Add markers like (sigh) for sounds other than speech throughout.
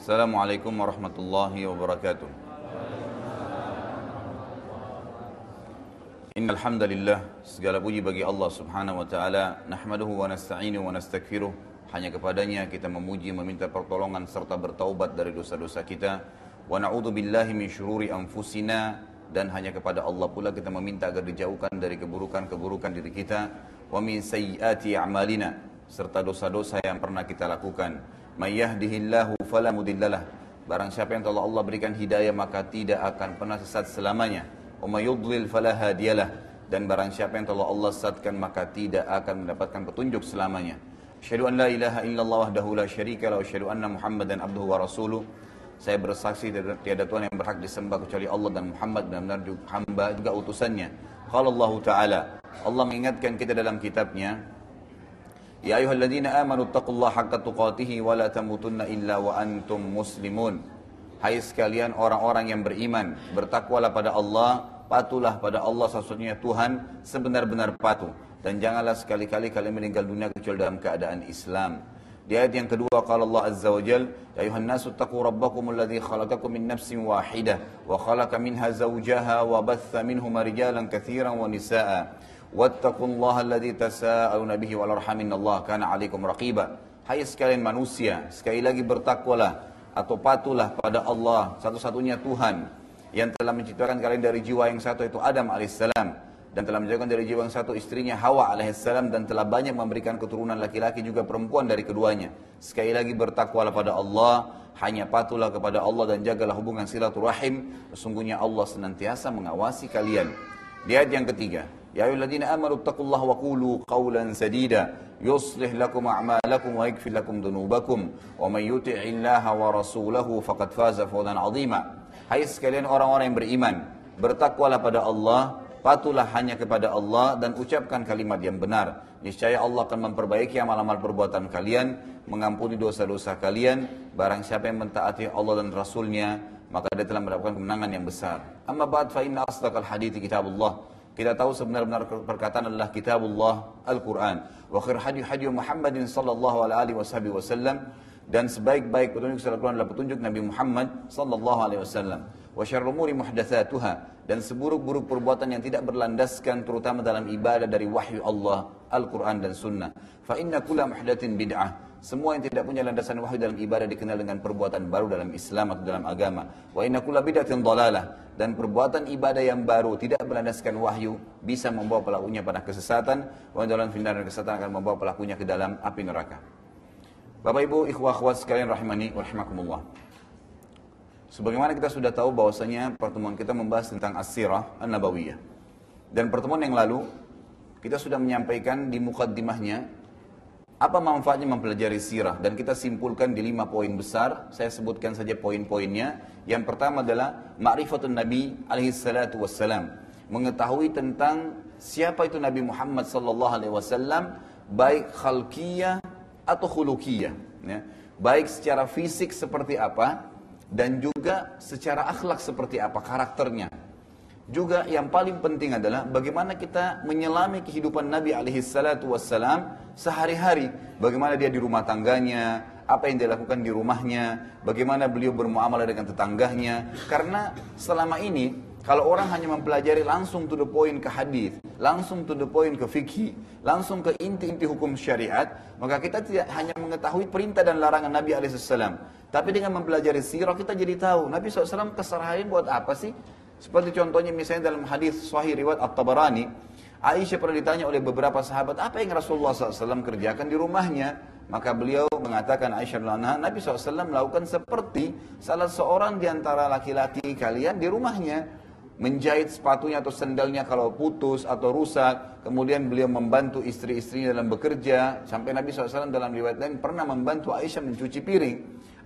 Assalamualaikum warahmatullahi wabarakatuh. Innal hamdalillah segala puji bagi Allah Subhanahu wa taala nahmaduhu wa nasta'inuhu wa nastaghfiruh. Hanya kepadanya kita memuji meminta pertolongan serta bertaubat dari dosa-dosa kita. Wa na'udzu billahi min syururi anfusina. Dan hanya kepada Allah pula kita meminta agar dijauhkan dari keburukan-keburukan diri kita. Wa min sayyiati a'malina. Serta dosa-dosa yang pernah kita lakukan may yahdihillahu fala mudhillalah. Barang siapa yang telah Allah berikan hidayah maka tidak akan pernah sesat selamanya. Wa may yudlil fala hadiyalah. Dan barang siapa yang telah Allah sesatkan maka tidak akan mendapatkan petunjuk selamanya. Asyhadu an la ilaha illallah wahdahu la syarika lahu asyhadu anna Muhammadan abduhu wa rasuluh. Saya bersaksi tiada Tuhan yang berhak disembah kecuali Allah dan Muhammad benar-benar hamba juga utusannya. Kalau Allah Ta'ala, Allah mengingatkan kita dalam kitabnya, Ya ayuhalladzina amanu taqullaha haqqa tuqatihi wa la tamutunna illa wa antum muslimun. Hai sekalian orang-orang yang beriman, bertakwalah pada Allah, patulah pada Allah sesungguhnya Tuhan sebenar-benar patuh dan janganlah sekali-kali kalian meninggal dunia kecuali dalam keadaan Islam. Di ayat yang kedua qala Allah Azza wa Jal, "Ya ayuhan nasu taqu rabbakum alladhi khalaqakum min nafsin wahidah wa khalaqa minha zawjaha wa batha minhuma rijalan katsiran wa nisaa'a." واتقوا الله الذي تساءلون به والارحام ان الله كان عليكم رقيبا Hai sekalian manusia, sekali lagi bertakwalah atau patulah pada Allah, satu-satunya Tuhan yang telah menciptakan kalian dari jiwa yang satu itu Adam alaihissalam dan telah menjadikan dari jiwa yang satu istrinya Hawa alaihissalam dan telah banyak memberikan keturunan laki-laki juga perempuan dari keduanya. Sekali lagi bertakwalah pada Allah, hanya patulah kepada Allah dan jagalah hubungan silaturahim. Sesungguhnya Allah senantiasa mengawasi kalian. Di ayat yang ketiga, يا أيها الذين آمنوا اتقوا الله وقولوا قولا سديدا يصلح لكم أعمالكم ويغفر لكم ذنوبكم ومن يطع الله ورسوله فقد فاز فوزا عظيما Hai sekalian orang-orang yang beriman, bertakwalah pada Allah, patulah hanya kepada Allah dan ucapkan kalimat yang benar. Niscaya Allah akan memperbaiki amal-amal perbuatan kalian, mengampuni dosa-dosa kalian. Barang siapa yang mentaati Allah dan Rasulnya, maka dia telah mendapatkan kemenangan yang besar. Amma ba'd fa inna asdaqal hadithi kitabullah. Kita tahu sebenar-benar perkataan adalah kitabullah Al-Quran. Wa khair hadi hadi Muhammadin sallallahu alaihi wasallam dan sebaik-baik petunjuk secara Al-Quran adalah petunjuk Nabi Muhammad sallallahu alaihi wasallam. Wa syarrul umuri muhdatsatuha dan seburuk-buruk perbuatan yang tidak berlandaskan terutama dalam ibadah dari wahyu Allah, Al-Quran dan Sunnah. Fa inna kulla muhdatsin bid'ah. Semua yang tidak punya landasan wahyu dalam ibadah dikenal dengan perbuatan baru dalam Islam atau dalam agama. Wa inna kulla bid'atin dan perbuatan ibadah yang baru tidak berlandaskan wahyu bisa membawa pelakunya pada kesesatan. Wa dalam final dan kesesatan akan membawa pelakunya ke dalam api neraka. Bapak Ibu, ikhwah akhwat sekalian rahimani wa rahimakumullah. Sebagaimana kita sudah tahu bahwasanya pertemuan kita membahas tentang as-sirah an-nabawiyah. Dan pertemuan yang lalu kita sudah menyampaikan di mukaddimahnya apa manfaatnya mempelajari sirah dan kita simpulkan di lima poin besar. Saya sebutkan saja poin-poinnya. Yang pertama adalah ma'rifatun Nabi alaihi salatu wassalam. Mengetahui tentang siapa itu Nabi Muhammad sallallahu alaihi wasallam baik khalqiyah atau khulukiyah. Ya. Baik secara fisik seperti apa dan juga secara akhlak seperti apa karakternya. Juga yang paling penting adalah bagaimana kita menyelami kehidupan Nabi alaihi salatu wassalam sehari-hari. Bagaimana dia di rumah tangganya, apa yang dia lakukan di rumahnya, bagaimana beliau bermuamalah dengan tetangganya. Karena selama ini kalau orang hanya mempelajari langsung to the point ke hadis, langsung to the point ke fikih, langsung ke inti-inti hukum syariat, maka kita tidak hanya mengetahui perintah dan larangan Nabi alaihissalam, tapi dengan mempelajari sirah kita jadi tahu Nabi SAW keseharian buat apa sih? Seperti contohnya misalnya dalam hadis Sahih riwayat At-Tabarani, Aisyah pernah ditanya oleh beberapa sahabat, apa yang Rasulullah SAW kerjakan di rumahnya? Maka beliau mengatakan Aisyah anha, Nabi SAW melakukan seperti salah seorang di antara laki-laki kalian di rumahnya menjahit sepatunya atau sendalnya kalau putus atau rusak. Kemudian beliau membantu istri-istrinya dalam bekerja. Sampai Nabi SAW dalam riwayat lain pernah membantu Aisyah mencuci piring.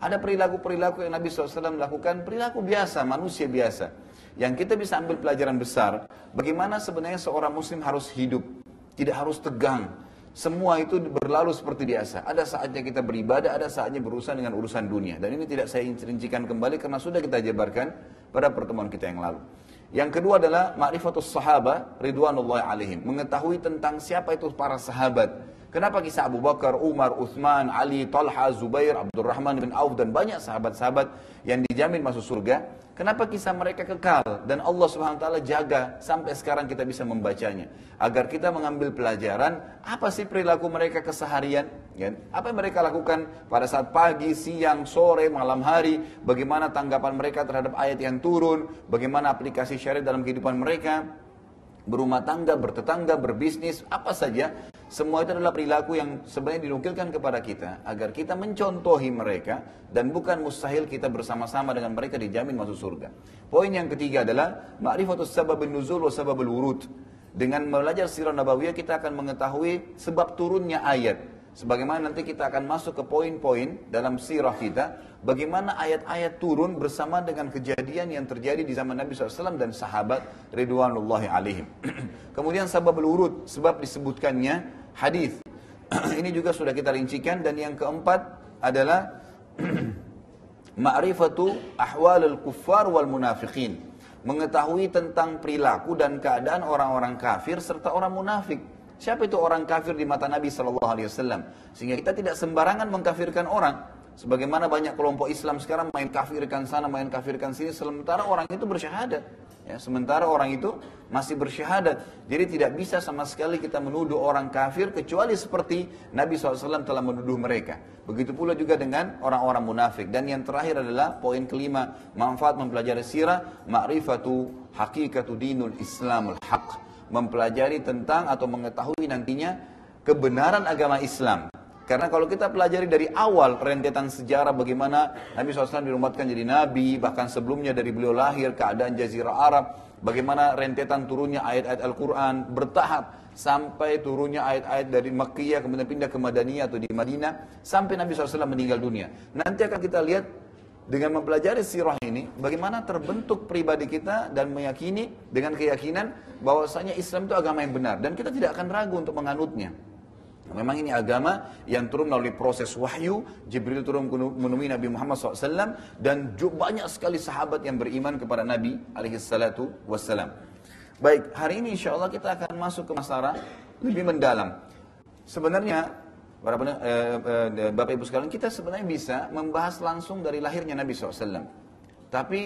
Ada perilaku-perilaku yang Nabi SAW lakukan, perilaku biasa, manusia biasa. Yang kita bisa ambil pelajaran besar, bagaimana sebenarnya seorang muslim harus hidup. Tidak harus tegang. Semua itu berlalu seperti biasa. Ada saatnya kita beribadah, ada saatnya berurusan dengan urusan dunia. Dan ini tidak saya rincikan kembali karena sudah kita jabarkan pada pertemuan kita yang lalu. Yang kedua adalah ma'rifatus sahabat ridwanullah alaihim. Mengetahui tentang siapa itu para sahabat. Kenapa kisah Abu Bakar, Umar, Uthman, Ali, Talha, Zubair, Abdurrahman bin Auf dan banyak sahabat-sahabat yang dijamin masuk surga? Kenapa kisah mereka kekal dan Allah Subhanahu wa taala jaga sampai sekarang kita bisa membacanya agar kita mengambil pelajaran apa sih perilaku mereka keseharian ya? Apa yang mereka lakukan pada saat pagi, siang, sore, malam hari, bagaimana tanggapan mereka terhadap ayat yang turun, bagaimana aplikasi syariat dalam kehidupan mereka, berumah tangga, bertetangga, berbisnis, apa saja semua itu adalah perilaku yang sebenarnya dinukilkan kepada kita agar kita mencontohi mereka dan bukan mustahil kita bersama-sama dengan mereka dijamin masuk surga. Poin yang ketiga adalah ma'rifatus sababin nuzul wa sababul. Dengan belajar sirah nabawiyah kita akan mengetahui sebab turunnya ayat. Sebagaimana nanti kita akan masuk ke poin-poin dalam sirah kita, bagaimana ayat-ayat turun bersama dengan kejadian yang terjadi di zaman Nabi SAW dan sahabat Ridwanullahi alaihim. (clears throat) Kemudian sabab urut, sebab disebutkannya hadis. (clears throat) Ini juga sudah kita rincikan dan yang keempat adalah (clears throat) ma'rifatu ahwalul kuffar wal munafiqin. Mengetahui tentang perilaku dan keadaan orang-orang kafir serta orang munafik. Siapa itu orang kafir di mata Nabi Shallallahu Alaihi Wasallam? Sehingga kita tidak sembarangan mengkafirkan orang. Sebagaimana banyak kelompok Islam sekarang main kafirkan sana, main kafirkan sini, sementara orang itu bersyahadat. Ya, sementara orang itu masih bersyahadat. Jadi tidak bisa sama sekali kita menuduh orang kafir kecuali seperti Nabi SAW telah menuduh mereka. Begitu pula juga dengan orang-orang munafik. Dan yang terakhir adalah poin kelima, manfaat mempelajari sirah, ma'rifatu hakikatu dinul islamul haq. Mempelajari tentang atau mengetahui nantinya kebenaran agama Islam. Karena kalau kita pelajari dari awal rentetan sejarah bagaimana Nabi SAW dirumatkan jadi Nabi, bahkan sebelumnya dari beliau lahir, keadaan Jazirah Arab, bagaimana rentetan turunnya ayat-ayat Al-Quran bertahap sampai turunnya ayat-ayat dari Makkiyah kemudian pindah ke Madaniyah atau di Madinah sampai Nabi SAW meninggal dunia. Nanti akan kita lihat dengan mempelajari sirah ini, bagaimana terbentuk pribadi kita dan meyakini dengan keyakinan bahwasanya Islam itu agama yang benar dan kita tidak akan ragu untuk menganutnya. Memang ini agama yang turun melalui proses wahyu, Jibril turun menemui Nabi Muhammad SAW, dan banyak sekali sahabat yang beriman kepada Nabi alaihissalatu wassalam. Baik, hari ini insya Allah kita akan masuk ke masalah lebih mendalam. Sebenarnya, para eh, eh, Bapak Ibu sekalian, kita sebenarnya bisa membahas langsung dari lahirnya Nabi SAW. Tapi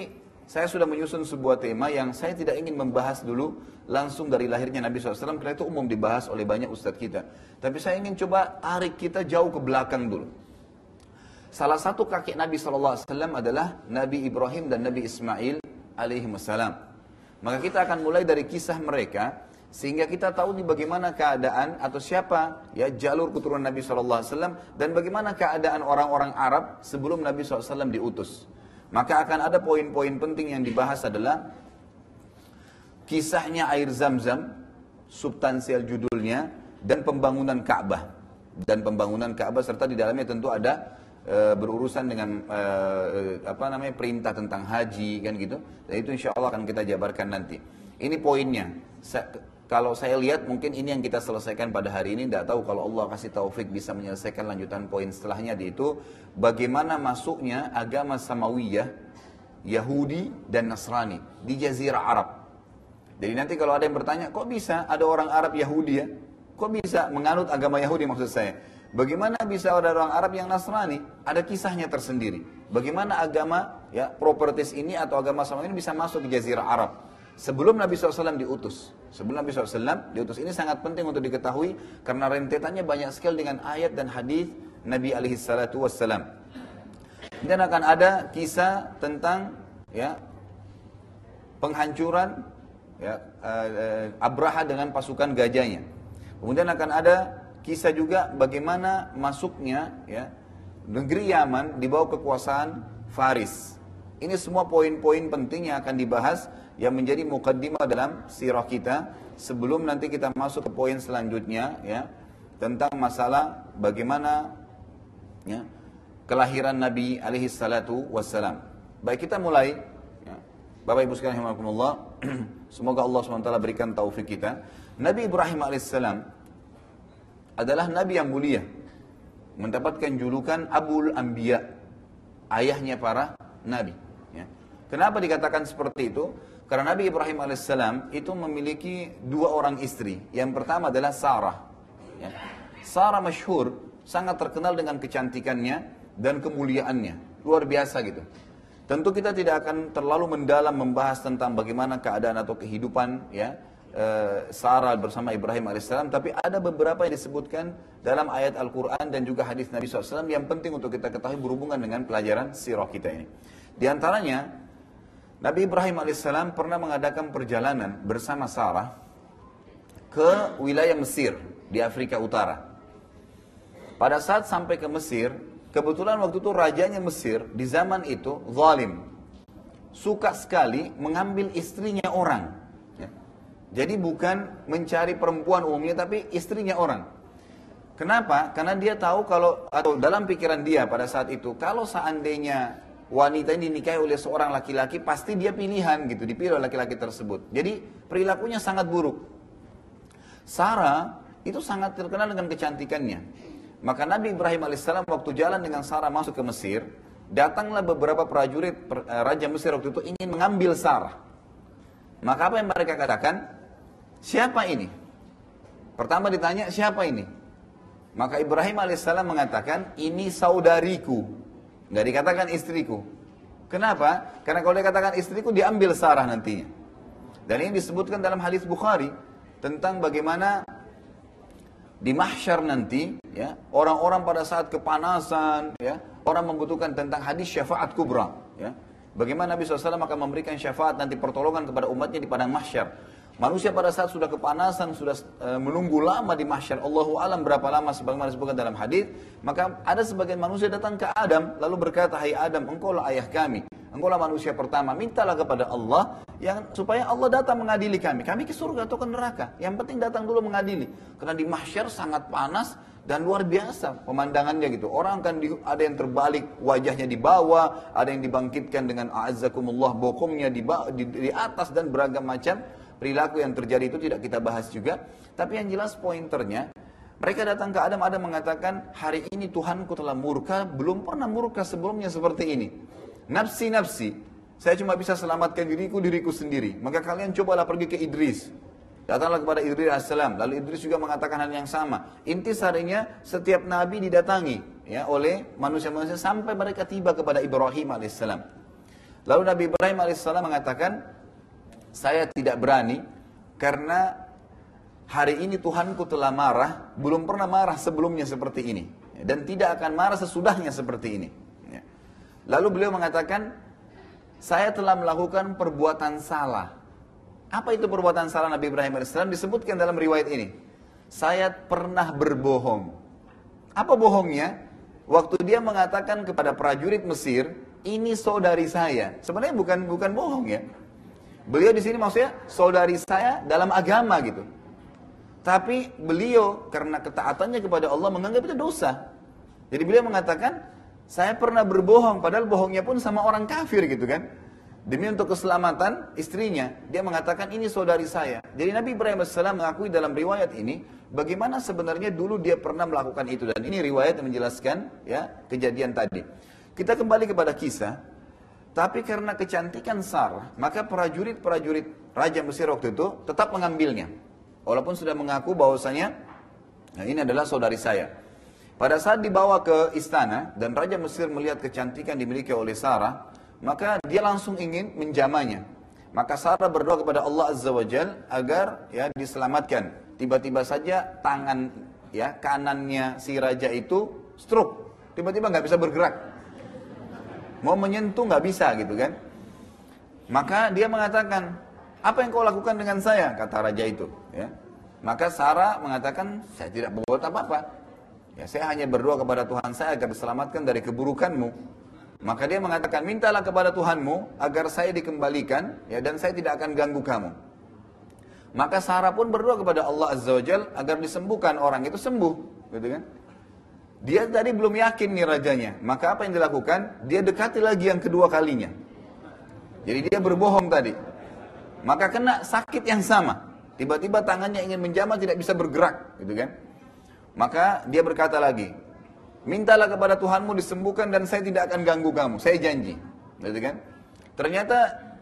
saya sudah menyusun sebuah tema yang saya tidak ingin membahas dulu langsung dari lahirnya Nabi SAW karena itu umum dibahas oleh banyak ustadz kita. Tapi saya ingin coba tarik kita jauh ke belakang dulu. Salah satu kakek Nabi SAW adalah Nabi Ibrahim dan Nabi Ismail alaihi Maka kita akan mulai dari kisah mereka sehingga kita tahu di bagaimana keadaan atau siapa ya jalur keturunan Nabi SAW dan bagaimana keadaan orang-orang Arab sebelum Nabi SAW diutus. Maka akan ada poin-poin penting yang dibahas adalah kisahnya air zam-zam, substansial judulnya, dan pembangunan Ka'bah. Dan pembangunan Ka'bah serta di dalamnya tentu ada e, berurusan dengan e, apa namanya perintah tentang haji kan gitu. Dan itu insya Allah akan kita jabarkan nanti. Ini poinnya. Kalau saya lihat mungkin ini yang kita selesaikan pada hari ini. Tidak tahu kalau Allah kasih taufik bisa menyelesaikan lanjutan poin setelahnya itu bagaimana masuknya agama Samawiyah, Yahudi dan Nasrani di Jazirah Arab. Jadi nanti kalau ada yang bertanya, kok bisa ada orang Arab Yahudi ya? Kok bisa menganut agama Yahudi maksud saya? Bagaimana bisa ada orang Arab yang Nasrani? Ada kisahnya tersendiri. Bagaimana agama ya propertis ini atau agama sama ini bisa masuk ke Jazirah Arab? Sebelum Nabi SAW diutus. Sebelum Nabi SAW diutus. Ini sangat penting untuk diketahui karena rentetannya banyak sekali dengan ayat dan hadis Nabi alaihissalatu wassalam. Dan akan ada kisah tentang ya penghancuran ya, uh, Abraha dengan pasukan gajahnya. Kemudian akan ada kisah juga bagaimana masuknya ya negeri Yaman di bawah kekuasaan Faris. Ini semua poin-poin penting yang akan dibahas yang menjadi mukaddimah dalam sirah kita sebelum nanti kita masuk ke poin selanjutnya ya tentang masalah bagaimana ya kelahiran Nabi alaihi salatu wassalam. Baik kita mulai ya. Bapak Ibu sekalian rahimakumullah, (clears throat) semoga Allah SWT berikan taufik kita. Nabi Ibrahim alaihissalam adalah nabi yang mulia. Mendapatkan julukan Abul Anbiya, ayahnya para nabi. Ya. Kenapa dikatakan seperti itu? Karena Nabi Ibrahim alaihissalam itu memiliki dua orang istri. Yang pertama adalah Sarah. Ya. Sarah masyhur, sangat terkenal dengan kecantikannya dan kemuliaannya. Luar biasa gitu. Tentu kita tidak akan terlalu mendalam membahas tentang bagaimana keadaan atau kehidupan ya eh, Sarah bersama Ibrahim alaihissalam, tapi ada beberapa yang disebutkan dalam ayat Al-Quran dan juga hadis Nabi SAW yang penting untuk kita ketahui berhubungan dengan pelajaran sirah kita ini. Di antaranya, Nabi Ibrahim alaihissalam pernah mengadakan perjalanan bersama Sarah ke wilayah Mesir di Afrika Utara. Pada saat sampai ke Mesir, kebetulan waktu itu rajanya Mesir di zaman itu zalim. Suka sekali mengambil istrinya orang. Ya. Jadi bukan mencari perempuan umumnya tapi istrinya orang. Kenapa? Karena dia tahu kalau atau dalam pikiran dia pada saat itu kalau seandainya wanita ini dinikahi oleh seorang laki-laki pasti dia pilihan gitu, dipilih oleh laki-laki tersebut. Jadi perilakunya sangat buruk. Sarah itu sangat terkenal dengan kecantikannya. Maka Nabi Ibrahim alaihissalam waktu jalan dengan Sarah masuk ke Mesir, datanglah beberapa prajurit eh, Raja Mesir waktu itu ingin mengambil Sarah. Maka apa yang mereka katakan? Siapa ini? Pertama ditanya, siapa ini? Maka Ibrahim alaihissalam mengatakan, ini saudariku. Nggak dikatakan istriku. Kenapa? Karena kalau dikatakan istriku, diambil Sarah nantinya. Dan ini disebutkan dalam hadis Bukhari tentang bagaimana di mahsyar nanti ya orang-orang pada saat kepanasan ya orang membutuhkan tentang hadis syafaat kubra ya bagaimana Nabi SAW akan memberikan syafaat nanti pertolongan kepada umatnya di padang mahsyar manusia pada saat sudah kepanasan sudah e, menunggu lama di mahsyar Allahu alam berapa lama sebagaimana disebutkan dalam hadis maka ada sebagian manusia datang ke Adam lalu berkata hai Adam engkau lah ayah kami Engkaulah manusia pertama, mintalah kepada Allah yang supaya Allah datang mengadili kami. Kami ke surga atau ke neraka. Yang penting datang dulu mengadili. Karena di mahsyar sangat panas dan luar biasa pemandangannya gitu. Orang akan di, ada yang terbalik wajahnya di bawah, ada yang dibangkitkan dengan a'azzakumullah bokongnya di, di, di atas dan beragam macam perilaku yang terjadi itu tidak kita bahas juga. Tapi yang jelas pointernya mereka datang ke Adam, Adam mengatakan, hari ini Tuhanku telah murka, belum pernah murka sebelumnya seperti ini. Nafsi-nafsi. Saya cuma bisa selamatkan diriku, diriku sendiri. Maka kalian cobalah pergi ke Idris. Datanglah kepada Idris AS. Lalu Idris juga mengatakan hal yang sama. Inti sarinya setiap nabi didatangi ya oleh manusia-manusia sampai mereka tiba kepada Ibrahim AS. Lalu Nabi Ibrahim AS mengatakan, saya tidak berani karena hari ini Tuhanku telah marah, belum pernah marah sebelumnya seperti ini. Dan tidak akan marah sesudahnya seperti ini. Lalu beliau mengatakan, saya telah melakukan perbuatan salah. Apa itu perbuatan salah Nabi Ibrahim AS? Disebutkan dalam riwayat ini. Saya pernah berbohong. Apa bohongnya? Waktu dia mengatakan kepada prajurit Mesir, ini saudari saya. Sebenarnya bukan bukan bohong ya. Beliau di sini maksudnya saudari saya dalam agama gitu. Tapi beliau karena ketaatannya kepada Allah menganggap itu dosa. Jadi beliau mengatakan, saya pernah berbohong, padahal bohongnya pun sama orang kafir gitu kan. Demi untuk keselamatan istrinya, dia mengatakan ini saudari saya. Jadi Nabi Ibrahim AS mengakui dalam riwayat ini, bagaimana sebenarnya dulu dia pernah melakukan itu. Dan ini riwayat yang menjelaskan ya kejadian tadi. Kita kembali kepada kisah, tapi karena kecantikan Sarah, maka prajurit-prajurit Raja Mesir waktu itu tetap mengambilnya. Walaupun sudah mengaku bahwasanya, nah ini adalah saudari saya. Pada saat dibawa ke istana dan Raja Mesir melihat kecantikan dimiliki oleh Sarah, maka dia langsung ingin menjamanya. Maka Sarah berdoa kepada Allah Azza wa Jal agar ya diselamatkan. Tiba-tiba saja tangan ya kanannya si raja itu stroke. Tiba-tiba nggak bisa bergerak. Mau menyentuh nggak bisa gitu kan. Maka dia mengatakan, apa yang kau lakukan dengan saya? Kata raja itu. Ya. Maka Sarah mengatakan, saya tidak berbuat apa-apa. Ya, saya hanya berdoa kepada Tuhan saya agar diselamatkan dari keburukanmu. Maka dia mengatakan, mintalah kepada Tuhanmu agar saya dikembalikan ya dan saya tidak akan ganggu kamu. Maka Sarah pun berdoa kepada Allah Azza wa agar disembuhkan orang itu sembuh. Gitu kan? Dia tadi belum yakin nih rajanya. Maka apa yang dilakukan? Dia dekati lagi yang kedua kalinya. Jadi dia berbohong tadi. Maka kena sakit yang sama. Tiba-tiba tangannya ingin menjamah tidak bisa bergerak. Gitu kan? Maka dia berkata lagi, mintalah kepada Tuhanmu disembuhkan dan saya tidak akan ganggu kamu, saya janji. Gitu kan? Ternyata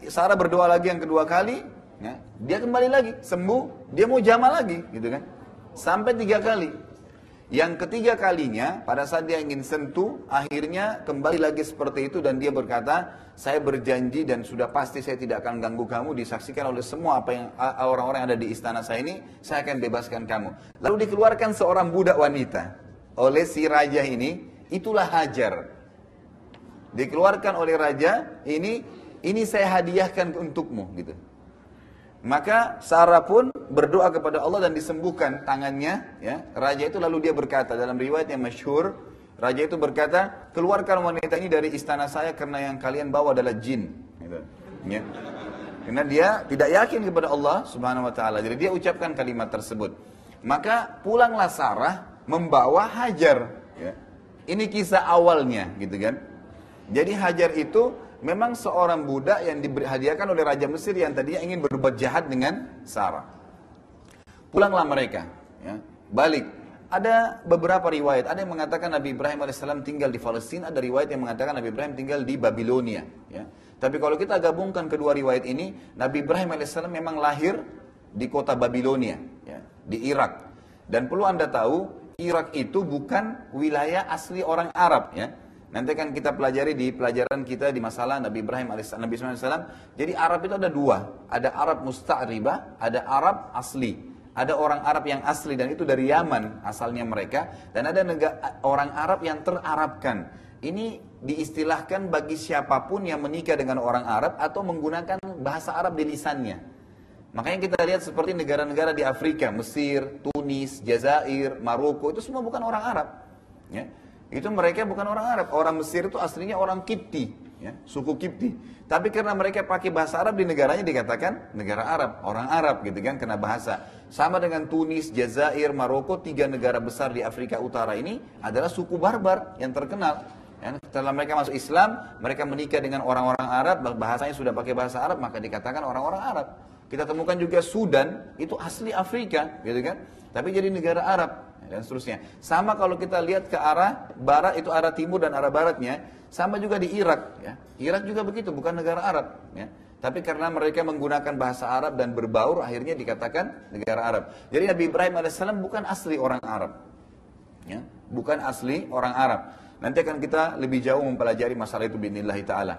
Sarah berdoa lagi yang kedua kali, ya, dia kembali lagi, sembuh, dia mau jamaah lagi, gitu kan? Sampai tiga kali. Yang ketiga kalinya, pada saat dia ingin sentuh, akhirnya kembali lagi seperti itu dan dia berkata, saya berjanji dan sudah pasti saya tidak akan ganggu kamu, disaksikan oleh semua apa yang orang-orang ada di istana saya ini, saya akan bebaskan kamu. Lalu dikeluarkan seorang budak wanita oleh si raja ini, itulah Hajar. Dikeluarkan oleh raja ini, ini saya hadiahkan untukmu gitu. Maka Sarah pun berdoa kepada Allah dan disembuhkan tangannya. Ya. Raja itu lalu dia berkata dalam riwayat yang masyhur, Raja itu berkata, keluarkan wanita ini dari istana saya karena yang kalian bawa adalah jin. Gitu. Ya. Karena dia tidak yakin kepada Allah subhanahu wa ta'ala. Jadi dia ucapkan kalimat tersebut. Maka pulanglah Sarah membawa Hajar. Ya. Ini kisah awalnya gitu kan. Jadi Hajar itu memang seorang budak yang dihadiahkan oleh Raja Mesir yang tadinya ingin berbuat jahat dengan Sarah. Pulanglah mereka, ya, balik. Ada beberapa riwayat, ada yang mengatakan Nabi Ibrahim AS tinggal di Palestina, ada riwayat yang mengatakan Nabi Ibrahim tinggal di Babilonia. Ya. Tapi kalau kita gabungkan kedua riwayat ini, Nabi Ibrahim AS memang lahir di kota Babilonia, ya, di Irak. Dan perlu anda tahu, Irak itu bukan wilayah asli orang Arab. ya Nanti kan kita pelajari di pelajaran kita di masalah Nabi Ibrahim AS. Nabi SAW. Jadi Arab itu ada dua. Ada Arab musta'ribah, ada Arab asli. Ada orang Arab yang asli dan itu dari Yaman asalnya mereka. Dan ada negara, orang Arab yang terarabkan. Ini diistilahkan bagi siapa pun yang menikah dengan orang Arab atau menggunakan bahasa Arab di lisannya. Makanya kita lihat seperti negara-negara di Afrika, Mesir, Tunis, Jazair, Maroko, itu semua bukan orang Arab. Ya. Itu mereka bukan orang Arab. Orang Mesir itu aslinya orang Kipti, ya, suku Kipti. Tapi karena mereka pakai bahasa Arab di negaranya dikatakan negara Arab, orang Arab gitu kan kena bahasa. Sama dengan Tunis, Jazair, Maroko, tiga negara besar di Afrika Utara ini adalah suku barbar yang terkenal. Ya, setelah mereka masuk Islam, mereka menikah dengan orang-orang Arab, bahasanya sudah pakai bahasa Arab, maka dikatakan orang-orang Arab. Kita temukan juga Sudan, itu asli Afrika, gitu kan? Tapi jadi negara Arab dan seterusnya. Sama kalau kita lihat ke arah barat itu arah timur dan arah baratnya, sama juga di Irak. Ya. Irak juga begitu, bukan negara Arab. Ya. Tapi karena mereka menggunakan bahasa Arab dan berbaur, akhirnya dikatakan negara Arab. Jadi Nabi Ibrahim AS bukan asli orang Arab. Ya. Bukan asli orang Arab. Nanti akan kita lebih jauh mempelajari masalah itu binillahi ta'ala.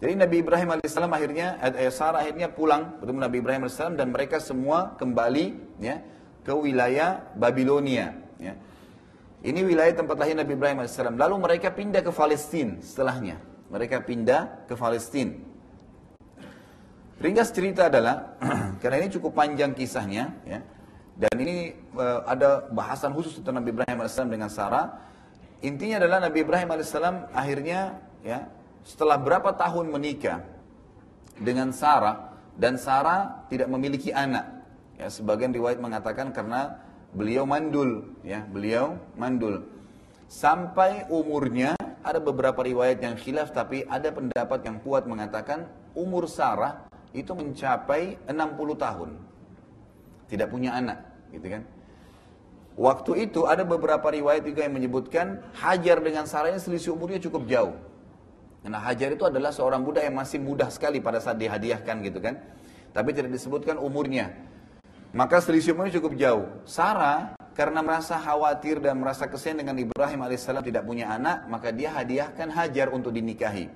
Jadi Nabi Ibrahim AS akhirnya, eh, Sarah akhirnya pulang bertemu Nabi Ibrahim AS dan mereka semua kembali ya, ke wilayah Babilonia. Ini wilayah tempat lahir Nabi Ibrahim AS. Lalu mereka pindah ke Palestina setelahnya. Mereka pindah ke Palestina. Ringkas cerita adalah, (clears throat) karena ini cukup panjang kisahnya, ya, dan ini uh, ada bahasan khusus tentang Nabi Ibrahim AS dengan Sarah. Intinya adalah Nabi Ibrahim AS akhirnya, ya, setelah berapa tahun menikah dengan Sarah, dan Sarah tidak memiliki anak. Ya, sebagian riwayat mengatakan karena beliau mandul, ya, beliau mandul. Sampai umurnya ada beberapa riwayat yang khilaf tapi ada pendapat yang kuat mengatakan umur Sarah itu mencapai 60 tahun. Tidak punya anak, gitu kan? Waktu itu ada beberapa riwayat juga yang menyebutkan Hajar dengan Sarah ini selisih umurnya cukup jauh. Karena Hajar itu adalah seorang budak yang masih mudah sekali pada saat dihadiahkan gitu kan. Tapi tidak disebutkan umurnya. Maka selisih umurnya cukup jauh. Sarah karena merasa khawatir dan merasa kesian dengan Ibrahim alaihissalam tidak punya anak, maka dia hadiahkan Hajar untuk dinikahi.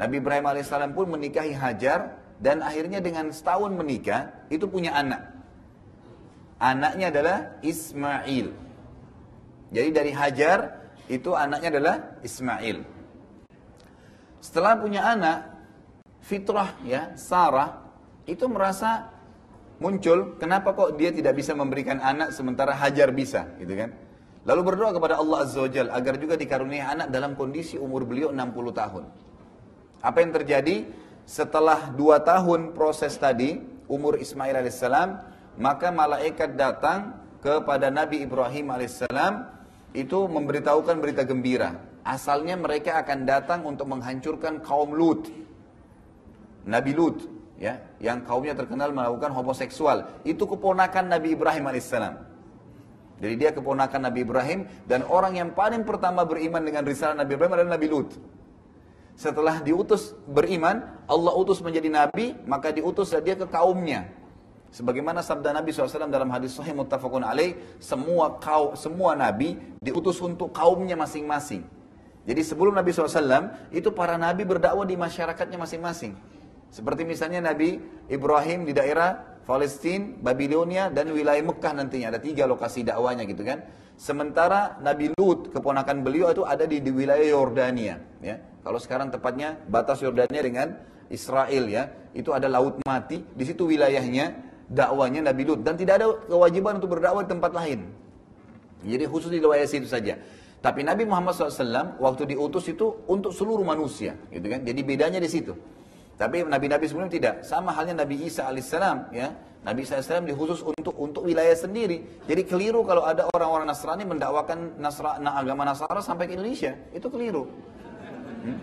Nabi Ibrahim alaihissalam pun menikahi Hajar dan akhirnya dengan setahun menikah itu punya anak. Anaknya adalah Ismail. Jadi dari Hajar itu anaknya adalah Ismail. Setelah punya anak, fitrah ya Sarah itu merasa muncul, kenapa kok dia tidak bisa memberikan anak sementara Hajar bisa, gitu kan? Lalu berdoa kepada Allah Azza wa Jal agar juga dikaruniai anak dalam kondisi umur beliau 60 tahun. Apa yang terjadi? Setelah dua tahun proses tadi, umur Ismail alaihissalam, maka malaikat datang kepada Nabi Ibrahim alaihissalam itu memberitahukan berita gembira. Asalnya mereka akan datang untuk menghancurkan kaum Lut. Nabi Lut ya, yang kaumnya terkenal melakukan homoseksual. Itu keponakan Nabi Ibrahim alaihissalam. Jadi dia keponakan Nabi Ibrahim dan orang yang paling pertama beriman dengan risalah Nabi Ibrahim adalah Nabi Lut. Setelah diutus beriman, Allah utus menjadi nabi, maka diutus dia ke kaumnya. Sebagaimana sabda Nabi SAW dalam hadis sahih muttafaqun alaih, semua kau semua nabi diutus untuk kaumnya masing-masing. Jadi sebelum Nabi SAW, itu para nabi berdakwah di masyarakatnya masing-masing. Seperti misalnya Nabi Ibrahim di daerah Palestina, Babilonia, dan wilayah Mekah nantinya. Ada tiga lokasi dakwanya gitu kan. Sementara Nabi Lut, keponakan beliau itu ada di, di wilayah Yordania. Ya. Kalau sekarang tepatnya batas Yordania dengan Israel ya. Itu ada laut mati, di situ wilayahnya dakwanya Nabi Lut dan tidak ada kewajiban untuk berdakwah di tempat lain. Jadi khusus di wilayah situ saja. Tapi Nabi Muhammad SAW waktu diutus itu untuk seluruh manusia, gitu kan? Jadi bedanya di situ. Tapi nabi-nabi sebelum tidak. Sama halnya Nabi Isa alaihissalam, ya. Nabi Isa alaihissalam dikhusus untuk untuk wilayah sendiri. Jadi keliru kalau ada orang-orang Nasrani mendakwakan Nasra, agama Nasara sampai ke Indonesia. Itu keliru. Hmm?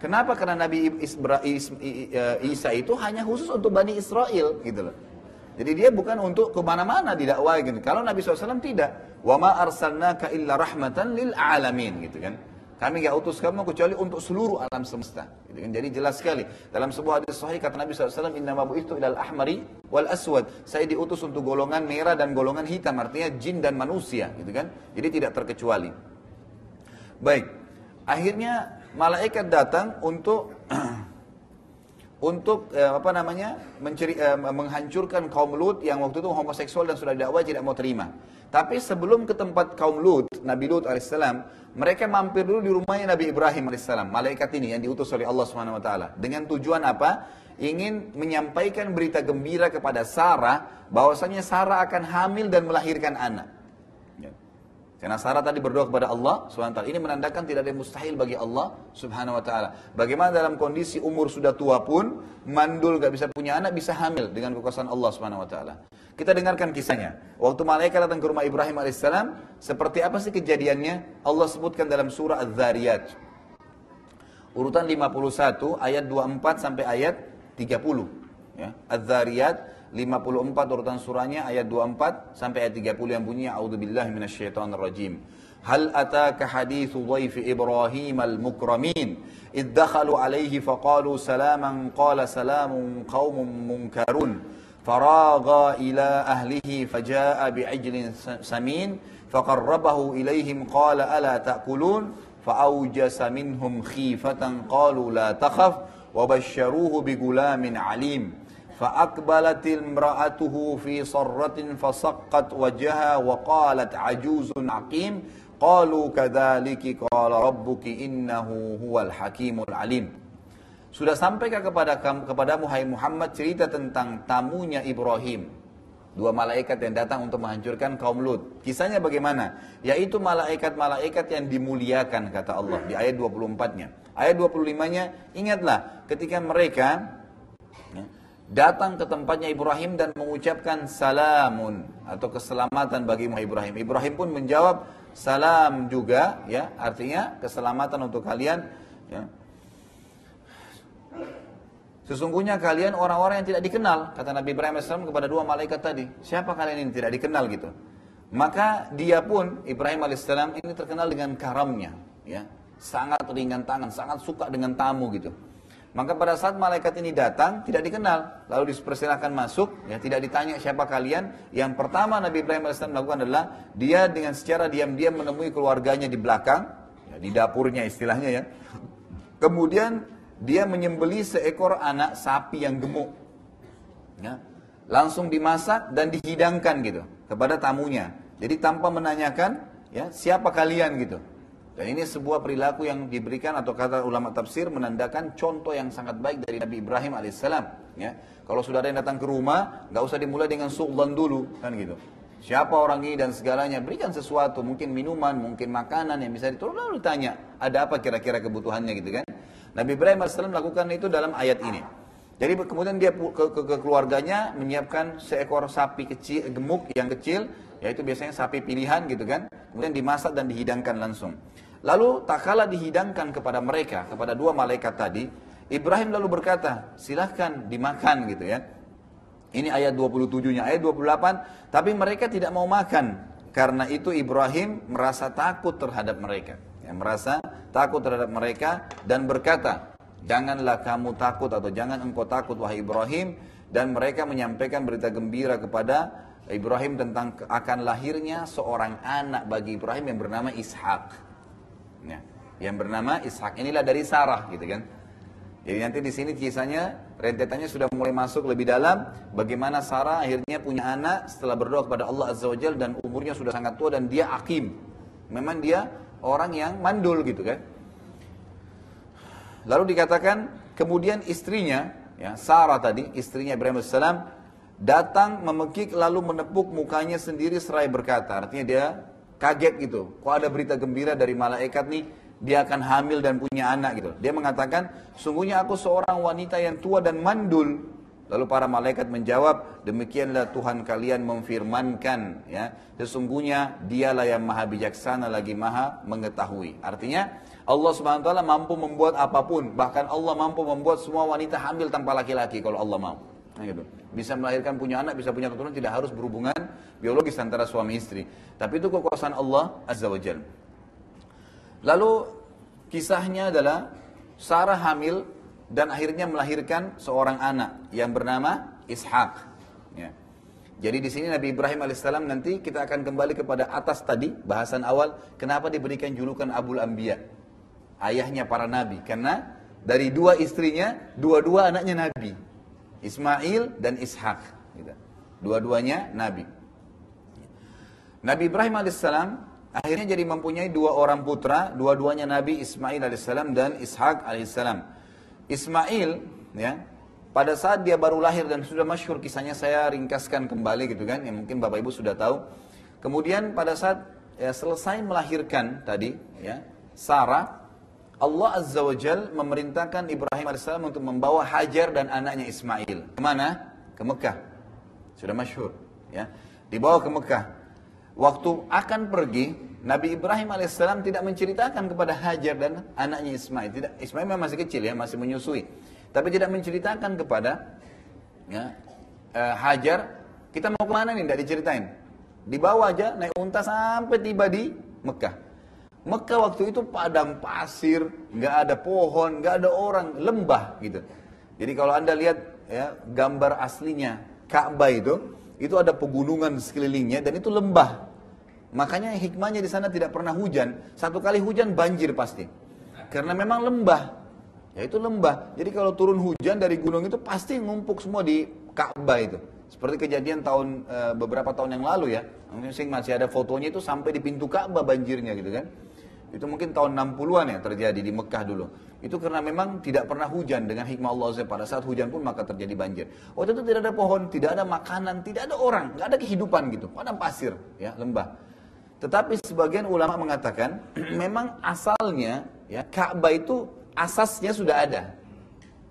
Kenapa? Karena Nabi Isa itu hanya khusus untuk Bani Israel, gitu loh. Jadi dia bukan untuk ke mana-mana didakwai gitu. Kalau Nabi SAW tidak. Wa ma arsalnaka illa rahmatan lil alamin gitu kan. Kami gak utus kamu kecuali untuk seluruh alam semesta. Gitu kan. Jadi jelas sekali. Dalam sebuah hadis sahih kata Nabi SAW, Inna mabu itu ilal ahmari wal aswad. Saya diutus untuk golongan merah dan golongan hitam. Artinya jin dan manusia. Gitu kan. Jadi tidak terkecuali. Baik. Akhirnya malaikat datang untuk untuk eh, apa namanya menceri, eh, menghancurkan kaum Lut yang waktu itu homoseksual dan sudah dakwah tidak mau terima. Tapi sebelum ke tempat kaum Lut, Nabi Lut alaihissalam, mereka mampir dulu di rumahnya Nabi Ibrahim alaihissalam, malaikat ini yang diutus oleh Allah swt. Dengan tujuan apa? Ingin menyampaikan berita gembira kepada Sarah bahwasanya Sarah akan hamil dan melahirkan anak. Karena Sarah tadi berdoa kepada Allah SWT. Ini menandakan tidak ada yang mustahil bagi Allah Subhanahu Wa Taala. Bagaimana dalam kondisi umur sudah tua pun, mandul gak bisa punya anak, bisa hamil dengan kekuasaan Allah Subhanahu Wa Taala. Kita dengarkan kisahnya. Waktu malaikat datang ke rumah Ibrahim alaihissalam, seperti apa sih kejadiannya? Allah sebutkan dalam surah Az-Zariyat. Urutan 51 ayat 24 sampai ayat 30. Ya. Az-Zariyat 54 urutan surahnya ayat 24 sampai ayat 30 yang bunyinya a'udzubillahi minasyaitonirrajim. هل أتاك حديث ضيف إبراهيم المكرمين إذ دخلوا عليه فقالوا سلاما قال سلام قوم منكرون فراغ إلى أهله فجاء بعجل سمين فقربه إليهم قال ألا تأكلون فأوجس منهم خيفة قالوا لا تخف وبشروه بغلام عليم Fa'akbalatil mra'atuhu fi sarratin fasaqqat wajaha wa qalat ajuzun aqim. Qalu qala rabbuki innahu huwal. Sudah sampaikah kepada kepada hai Muhammad cerita tentang tamunya Ibrahim dua malaikat yang datang untuk menghancurkan kaum Lut. Kisahnya bagaimana? Yaitu malaikat-malaikat yang dimuliakan kata Allah di ayat 24-nya. Ayat 25-nya, ingatlah ketika mereka datang ke tempatnya Ibrahim dan mengucapkan salamun atau keselamatan bagi Ibrahim. Ibrahim pun menjawab salam juga ya, artinya keselamatan untuk kalian ya. Sesungguhnya kalian orang-orang yang tidak dikenal, kata Nabi Ibrahim AS kepada dua malaikat tadi. Siapa kalian ini tidak dikenal gitu. Maka dia pun Ibrahim AS ini terkenal dengan karamnya, ya, sangat ringan tangan, sangat suka dengan tamu gitu. Maka pada saat malaikat ini datang, tidak dikenal. Lalu dipersilakan masuk, ya tidak ditanya siapa kalian. Yang pertama Nabi Ibrahim AS lakukan adalah, dia dengan secara diam-diam menemui keluarganya di belakang, ya, di dapurnya istilahnya ya. Kemudian dia menyembeli seekor anak sapi yang gemuk. Ya. Langsung dimasak dan dihidangkan gitu kepada tamunya. Jadi tanpa menanyakan ya siapa kalian gitu. Dan ini sebuah perilaku yang diberikan atau kata ulama tafsir menandakan contoh yang sangat baik dari Nabi Ibrahim alaihissalam. Ya, kalau sudah ada yang datang ke rumah, nggak usah dimulai dengan sultan dulu, kan gitu. Siapa orang ini dan segalanya, berikan sesuatu, mungkin minuman, mungkin makanan yang bisa ditolong lalu tanya, ada apa kira-kira kebutuhannya gitu kan. Nabi Ibrahim alaihissalam melakukan itu dalam ayat ini. Jadi kemudian dia ke, ke, ke keluarganya menyiapkan seekor sapi kecil, gemuk yang kecil, yaitu biasanya sapi pilihan gitu kan. Kemudian dimasak dan dihidangkan langsung. Lalu tak kala dihidangkan kepada mereka, kepada dua malaikat tadi, Ibrahim lalu berkata, silahkan dimakan gitu ya. Ini ayat 27-nya, ayat 28, tapi mereka tidak mau makan. Karena itu Ibrahim merasa takut terhadap mereka. Ya, merasa takut terhadap mereka dan berkata, janganlah kamu takut atau jangan engkau takut wahai Ibrahim, dan mereka menyampaikan berita gembira kepada Ibrahim tentang akan lahirnya seorang anak bagi Ibrahim yang bernama Ishak. Ya, yang bernama Ishak. Inilah dari Sarah gitu kan. Jadi nanti di sini kisahnya rentetannya sudah mulai masuk lebih dalam bagaimana Sarah akhirnya punya anak setelah berdoa kepada Allah Azza wa Jalla dan umurnya sudah sangat tua dan dia akim. Memang dia orang yang mandul gitu kan. Lalu dikatakan kemudian istrinya ya Sarah tadi istrinya Ibrahim AS datang memekik lalu menepuk mukanya sendiri seraya berkata artinya dia kaget gitu kok ada berita gembira dari malaikat nih dia akan hamil dan punya anak gitu. Dia mengatakan, sungguhnya aku seorang wanita yang tua dan mandul. Lalu para malaikat menjawab, demikianlah Tuhan kalian memfirmankan, ya, sesungguhnya Dialah yang maha bijaksana lagi maha mengetahui. Artinya Allah Taala mampu membuat apa pun, bahkan Allah mampu membuat semua wanita hamil tanpa laki-laki kalau Allah mau. Nah, gitu. Bisa melahirkan punya anak, bisa punya keturunan, tidak harus berhubungan biologis antara suami istri. Tapi itu kekuasaan Allah Azza wa Jalla. Lalu kisahnya adalah Sarah hamil dan akhirnya melahirkan seorang anak yang bernama Ishak. Ya. Jadi di sini Nabi Ibrahim alaihissalam nanti kita akan kembali kepada atas tadi bahasan awal kenapa diberikan julukan Abul Ambia ayahnya para nabi karena dari dua istrinya dua-dua anaknya nabi Ismail dan Ishak gitu. dua-duanya nabi Nabi Ibrahim alaihissalam Akhirnya jadi mempunyai dua orang putra, dua-duanya Nabi Ismail alaihissalam dan Ishak alaihissalam. Ismail, ya, pada saat dia baru lahir dan sudah masyhur kisahnya saya ringkaskan kembali gitu kan, yang mungkin bapak ibu sudah tahu. Kemudian pada saat ya, selesai melahirkan tadi, ya, Sarah, Allah Azza wa Jal memerintahkan Ibrahim alaihissalam untuk membawa Hajar dan anaknya Ismail. Ke mana? Ke Mekah. Sudah masyhur, ya. Dibawa ke Mekah. Waktu akan pergi, Nabi Ibrahim alaihissalam tidak menceritakan kepada Hajar dan anaknya Ismail. Tidak, Ismail memang masih kecil ya, masih menyusui. Tapi tidak menceritakan kepada ya, uh, Hajar, kita mau ke mana nih? Tidak diceritain. Dibawa aja, naik unta sampai tiba di Mekah. Mekah waktu itu padang pasir, nggak ada pohon, nggak ada orang, lembah gitu. Jadi kalau anda lihat ya gambar aslinya Ka'bah itu, itu ada pegunungan sekelilingnya dan itu lembah. Makanya hikmahnya di sana tidak pernah hujan. Satu kali hujan banjir pasti. Karena memang lembah. Ya itu lembah. Jadi kalau turun hujan dari gunung itu pasti ngumpuk semua di Ka'bah itu. Seperti kejadian tahun e, beberapa tahun yang lalu ya. Mungkin masih ada fotonya itu sampai di pintu Ka'bah banjirnya gitu kan. Itu mungkin tahun 60-an ya terjadi di Mekah dulu. Itu karena memang tidak pernah hujan dengan hikmah Allah SWT. Pada saat hujan pun maka terjadi banjir. Waktu itu tidak ada pohon, tidak ada makanan, tidak ada orang, nggak ada kehidupan gitu. Padang pasir, ya lembah. Tetapi sebagian ulama mengatakan (clears throat) memang asalnya ya Ka'bah itu asasnya sudah ada.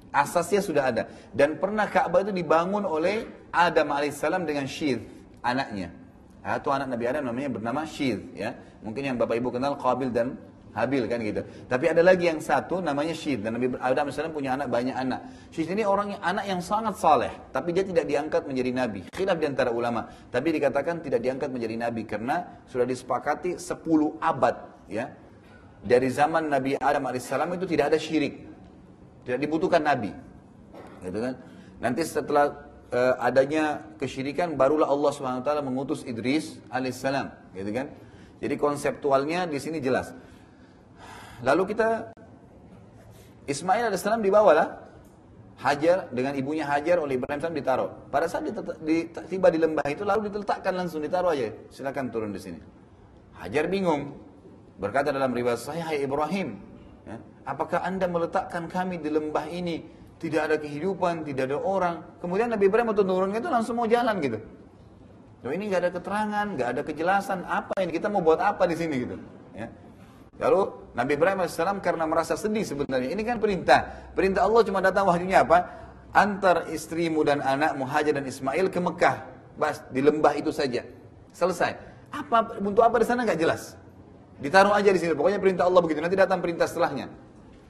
Asasnya sudah ada. Dan pernah Ka'bah itu dibangun oleh Adam alaihissalam dengan Syir, anaknya. Atau anak Nabi Adam namanya bernama Syir, ya Mungkin yang Bapak Ibu kenal Qabil dan Habil kan gitu. Tapi ada lagi yang satu namanya Syid dan Nabi Adam AS punya anak banyak anak. Syid ini orang yang anak yang sangat saleh, tapi dia tidak diangkat menjadi nabi. Khilaf di antara ulama, tapi dikatakan tidak diangkat menjadi nabi karena sudah disepakati 10 abad ya. Dari zaman Nabi Adam AS itu tidak ada syirik. Tidak dibutuhkan nabi. Gitu kan? Nanti setelah uh, adanya kesyirikan barulah Allah Subhanahu taala mengutus Idris alaihissalam, gitu kan? Jadi konseptualnya di sini jelas. Lalu kita Ismail AS dibawalah Hajar dengan ibunya Hajar oleh Ibrahim SAW ditaruh. Pada saat tiba di lembah itu lalu diletakkan langsung ditaruh aja. Silakan turun di sini. Hajar bingung. Berkata dalam riwayat saya, Ibrahim, ya, apakah anda meletakkan kami di lembah ini tidak ada kehidupan, tidak ada orang. Kemudian Nabi Ibrahim waktu turunnya itu langsung mau jalan gitu. Loh ini nggak ada keterangan, nggak ada kejelasan apa ini kita mau buat apa di sini gitu. Ya. Lalu Nabi Ibrahim AS karena merasa sedih sebenarnya. Ini kan perintah. Perintah Allah cuma datang wahyunya apa? Antar istrimu dan anakmu Hajar dan Ismail ke Mekah. Bas, di lembah itu saja. Selesai. Apa untuk apa di sana nggak jelas. Ditaruh aja di sini. Pokoknya perintah Allah begitu. Nanti datang perintah setelahnya.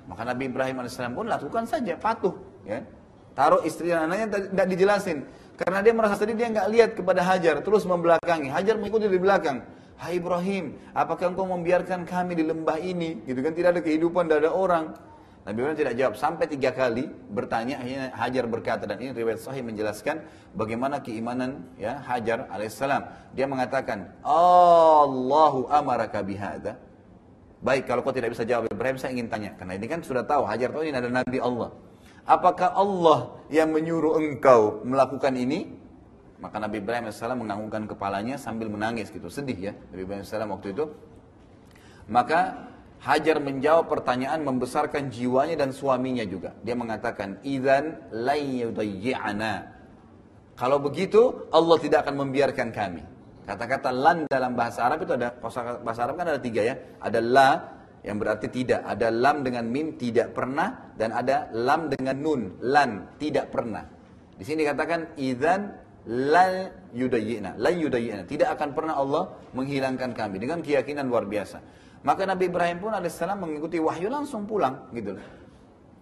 Maka Nabi Ibrahim AS pun lakukan saja, patuh. Ya. Taruh istri dan anaknya tidak dijelasin. Karena dia merasa sedih, dia nggak lihat kepada Hajar, terus membelakangi. Hajar mengikuti di belakang. Hai Ibrahim, apakah engkau membiarkan kami di lembah ini? Gitu kan tidak ada kehidupan, tidak ada orang. Nabi Ibrahim tidak jawab sampai tiga kali bertanya akhirnya Hajar berkata dan ini riwayat sahih menjelaskan bagaimana keimanan ya Hajar alaihissalam. Dia mengatakan Allahu amaraka bihada. Baik kalau kau tidak bisa jawab Ibrahim saya ingin tanya karena ini kan sudah tahu Hajar tahu ini ada Nabi Allah. Apakah Allah yang menyuruh engkau melakukan ini? Maka Nabi Ibrahim AS menganggukkan kepalanya sambil menangis gitu, sedih ya Nabi Ibrahim AS waktu itu. Maka Hajar menjawab pertanyaan membesarkan jiwanya dan suaminya juga. Dia mengatakan, "Idzan layyudayyi'ana." Kalau begitu, Allah tidak akan membiarkan kami. Kata-kata lan dalam bahasa Arab itu ada bahasa Arab kan ada tiga ya. Ada la yang berarti tidak. Ada lam dengan mim tidak pernah dan ada lam dengan nun lan tidak pernah. Di sini dikatakan idzan la yudayyina, la yudayyina. Tidak akan pernah Allah menghilangkan kami dengan keyakinan luar biasa. Maka Nabi Ibrahim pun alaihissalam mengikuti wahyu langsung pulang gitu.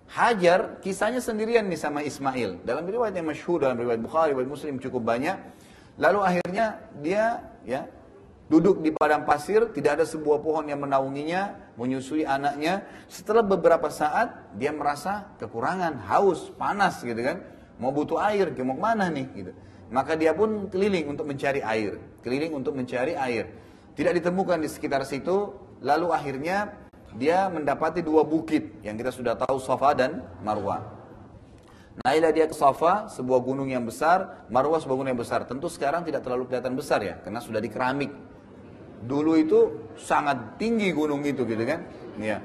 Hajar kisahnya sendirian nih sama Ismail. Dalam riwayat yang masyhur dalam riwayat Bukhari, riwayat Muslim cukup banyak. Lalu akhirnya dia ya duduk di padang pasir, tidak ada sebuah pohon yang menaunginya, menyusui anaknya. Setelah beberapa saat dia merasa kekurangan, haus, panas gitu kan. Mau butuh air, mau ke mana nih gitu. Maka dia pun keliling untuk mencari air, keliling untuk mencari air. Tidak ditemukan di sekitar situ, lalu akhirnya dia mendapati dua bukit yang kita sudah tahu Safa dan Marwah. Naiklah dia ke Safa, sebuah gunung yang besar, Marwah sebuah gunung yang besar. Tentu sekarang tidak terlalu kelihatan besar ya, karena sudah di keramik. Dulu itu sangat tinggi gunung itu gitu kan. Ya.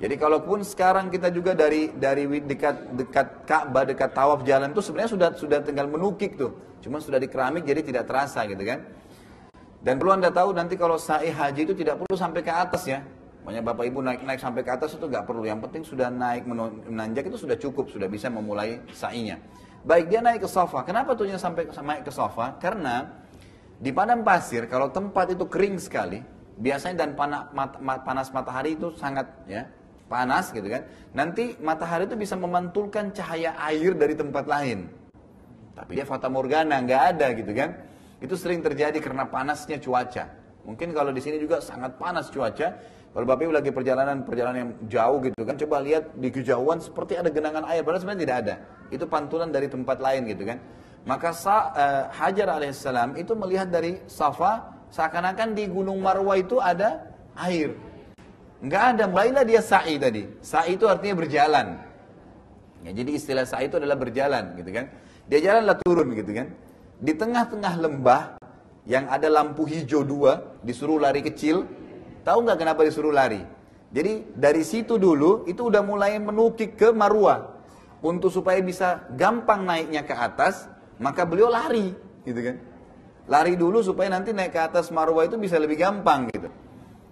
Jadi kalaupun sekarang kita juga dari dari dekat dekat Ka'bah dekat tawaf jalan itu sebenarnya sudah sudah tinggal menukik tuh. Cuma sudah di keramik jadi tidak terasa gitu kan. Dan perlu anda tahu nanti kalau sa'i haji itu tidak perlu sampai ke atas ya. Banyak bapak ibu naik naik sampai ke atas itu nggak perlu. Yang penting sudah naik menanjak itu sudah cukup, sudah bisa memulai sa'inya. Baik dia naik ke sofa. Kenapa tuhnya sampai naik ke sofa? Karena di padang pasir kalau tempat itu kering sekali, biasanya dan panas, panas matahari itu sangat ya panas gitu kan. Nanti matahari itu bisa memantulkan cahaya air dari tempat lain. Tapi dia fata morgana nggak ada gitu kan. Itu sering terjadi karena panasnya cuaca. Mungkin kalau di sini juga sangat panas cuaca. Kalau Bapak Ibu lagi perjalanan perjalanan yang jauh gitu kan, coba lihat di kejauhan seperti ada genangan air, padahal sebenarnya tidak ada. Itu pantulan dari tempat lain gitu kan. Maka Sa, uh, Hajar alaihissalam itu melihat dari Safa seakan-akan di Gunung Marwah itu ada air. Enggak ada, baiklah dia sa'i tadi. Sa'i itu artinya berjalan. Ya, jadi istilah sa'i itu adalah berjalan gitu kan. Dia jalanlah turun gitu kan. Di tengah-tengah lembah yang ada lampu hijau dua, disuruh lari kecil. Tahu nggak kenapa disuruh lari? Jadi dari situ dulu itu udah mulai menukik ke Marwah untuk supaya bisa gampang naiknya ke atas, maka beliau lari, gitu kan? Lari dulu supaya nanti naik ke atas Marwah itu bisa lebih gampang gitu.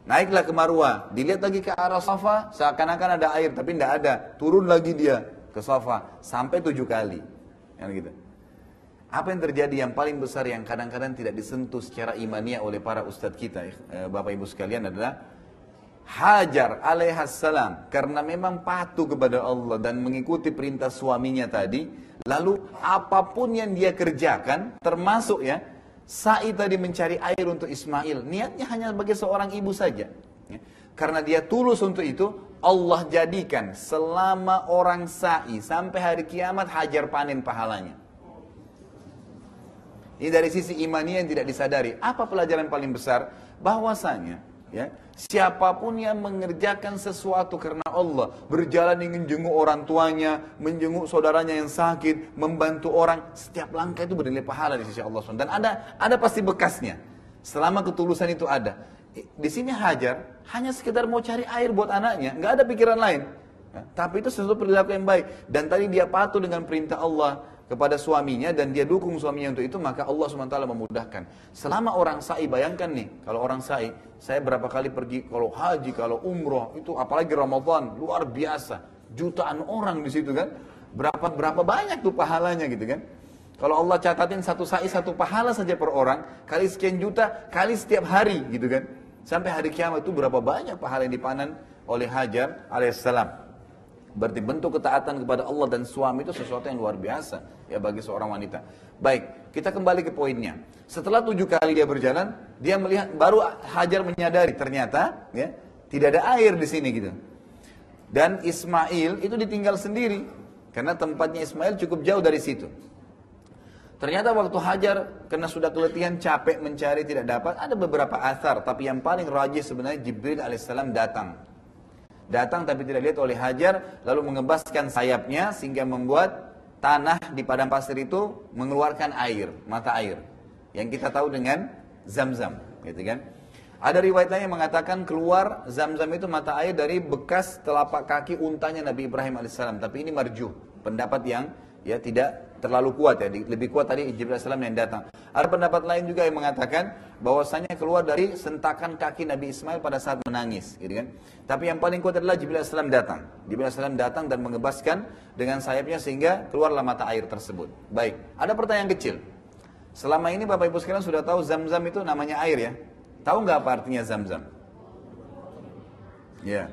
Naiklah ke Marwah, dilihat lagi ke arah Safa, seakan-akan ada air tapi tidak ada. Turun lagi dia ke Safa sampai tujuh kali. Yang gitu. Apa yang terjadi yang paling besar yang kadang-kadang tidak disentuh secara imaniah oleh para ustadz kita, eh, Bapak Ibu sekalian adalah Hajar alaihassalam karena memang patuh kepada Allah dan mengikuti perintah suaminya tadi, lalu apa pun yang dia kerjakan termasuk ya Sa'i tadi mencari air untuk Ismail, niatnya hanya sebagai seorang ibu saja. Ya. Karena dia tulus untuk itu, Allah jadikan selama orang sa'i sampai hari kiamat hajar panen pahalanya. Ini dari sisi imani yang tidak disadari. Apa pelajaran paling besar? Bahwasanya ya siapa pun yang mengerjakan sesuatu karena Allah berjalan ingin jenguk orang tuanya menjenguk saudaranya yang sakit membantu orang setiap langkah itu bernilai pahala di sisi Allah SWT. Dan ada ada pasti bekasnya. Selama ketulusan itu ada. Di sini Hajar hanya sekedar mau cari air buat anaknya nggak ada pikiran lain. Ya, tapi itu sesuatu perilaku yang baik. Dan tadi dia patuh dengan perintah Allah kepada suaminya dan dia dukung suaminya untuk itu maka Allah SWT memudahkan. Selama orang sa'i bayangkan nih kalau orang sa'i saya berapa kali pergi kalau haji kalau umroh itu apalagi Ramadan luar biasa. Jutaan orang di situ kan. Berapa berapa banyak tuh pahalanya gitu kan. Kalau Allah catatin satu sa'i satu pahala saja per orang kali sekian juta kali setiap hari gitu kan. Sampai hari kiamat itu berapa banyak pahala yang dipanen oleh Hajar alaihissalam Berarti bentuk ketaatan kepada Allah dan suami itu sesuatu yang luar biasa ya bagi seorang wanita. Baik, kita kembali ke poinnya. Setelah tujuh kali dia berjalan, dia melihat baru Hajar menyadari ternyata ya tidak ada air di sini gitu. Dan Ismail itu ditinggal sendiri. Karena tempatnya Ismail cukup jauh dari situ. Ternyata waktu Hajar karena sudah keletihan capek mencari tidak dapat ada beberapa asar tapi yang paling rajih sebenarnya Jibril alaihissalam datang. Datang tapi tidak lihat oleh Hajar lalu mengebaskan sayapnya sehingga membuat tanah di padang pasir itu mengeluarkan air, mata air. Yang kita tahu dengan zam-zam, gitu kan? Ada riwayat lain yang mengatakan keluar zam-zam itu mata air dari bekas telapak kaki untanya Nabi Ibrahim alaihissalam. Tapi ini marjuh, pendapat yang ya tidak terlalu kuat ya, lebih kuat tadi Jibril Salam yang datang. Ada pendapat lain juga yang mengatakan bahwasanya keluar dari sentakan kaki Nabi Ismail pada saat menangis, gitu kan. Tapi yang paling kuat adalah Jibril Salam datang. Jibril Salam datang dan mengebaskan dengan sayapnya sehingga keluarlah mata air tersebut. Baik, ada pertanyaan kecil. Selama ini Bapak Ibu sekalian sudah tahu zam-zam itu namanya air ya. Tahu nggak apa artinya zam-zam? Ya.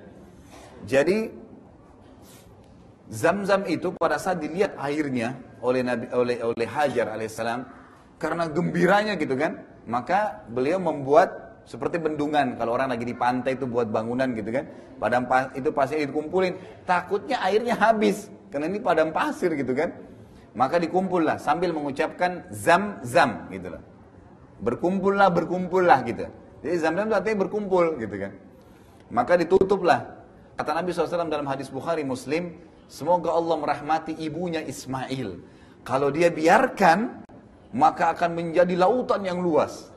Jadi Zam-zam itu pada saat dilihat airnya oleh Nabi oleh oleh Hajar alaihissalam karena gembiranya gitu kan, maka beliau membuat seperti bendungan kalau orang lagi di pantai itu buat bangunan gitu kan. Padam itu pasir dikumpulin, takutnya airnya habis karena ini padang pasir gitu kan. Maka dikumpullah sambil mengucapkan zam-zam gitu loh. Berkumpullah, berkumpullah gitu. Jadi zam-zam itu artinya berkumpul gitu kan. Maka ditutuplah. Kata Nabi SAW dalam hadis Bukhari Muslim, Semoga Allah merahmati ibunya Ismail. Kalau dia biarkan, maka akan menjadi lautan yang luas.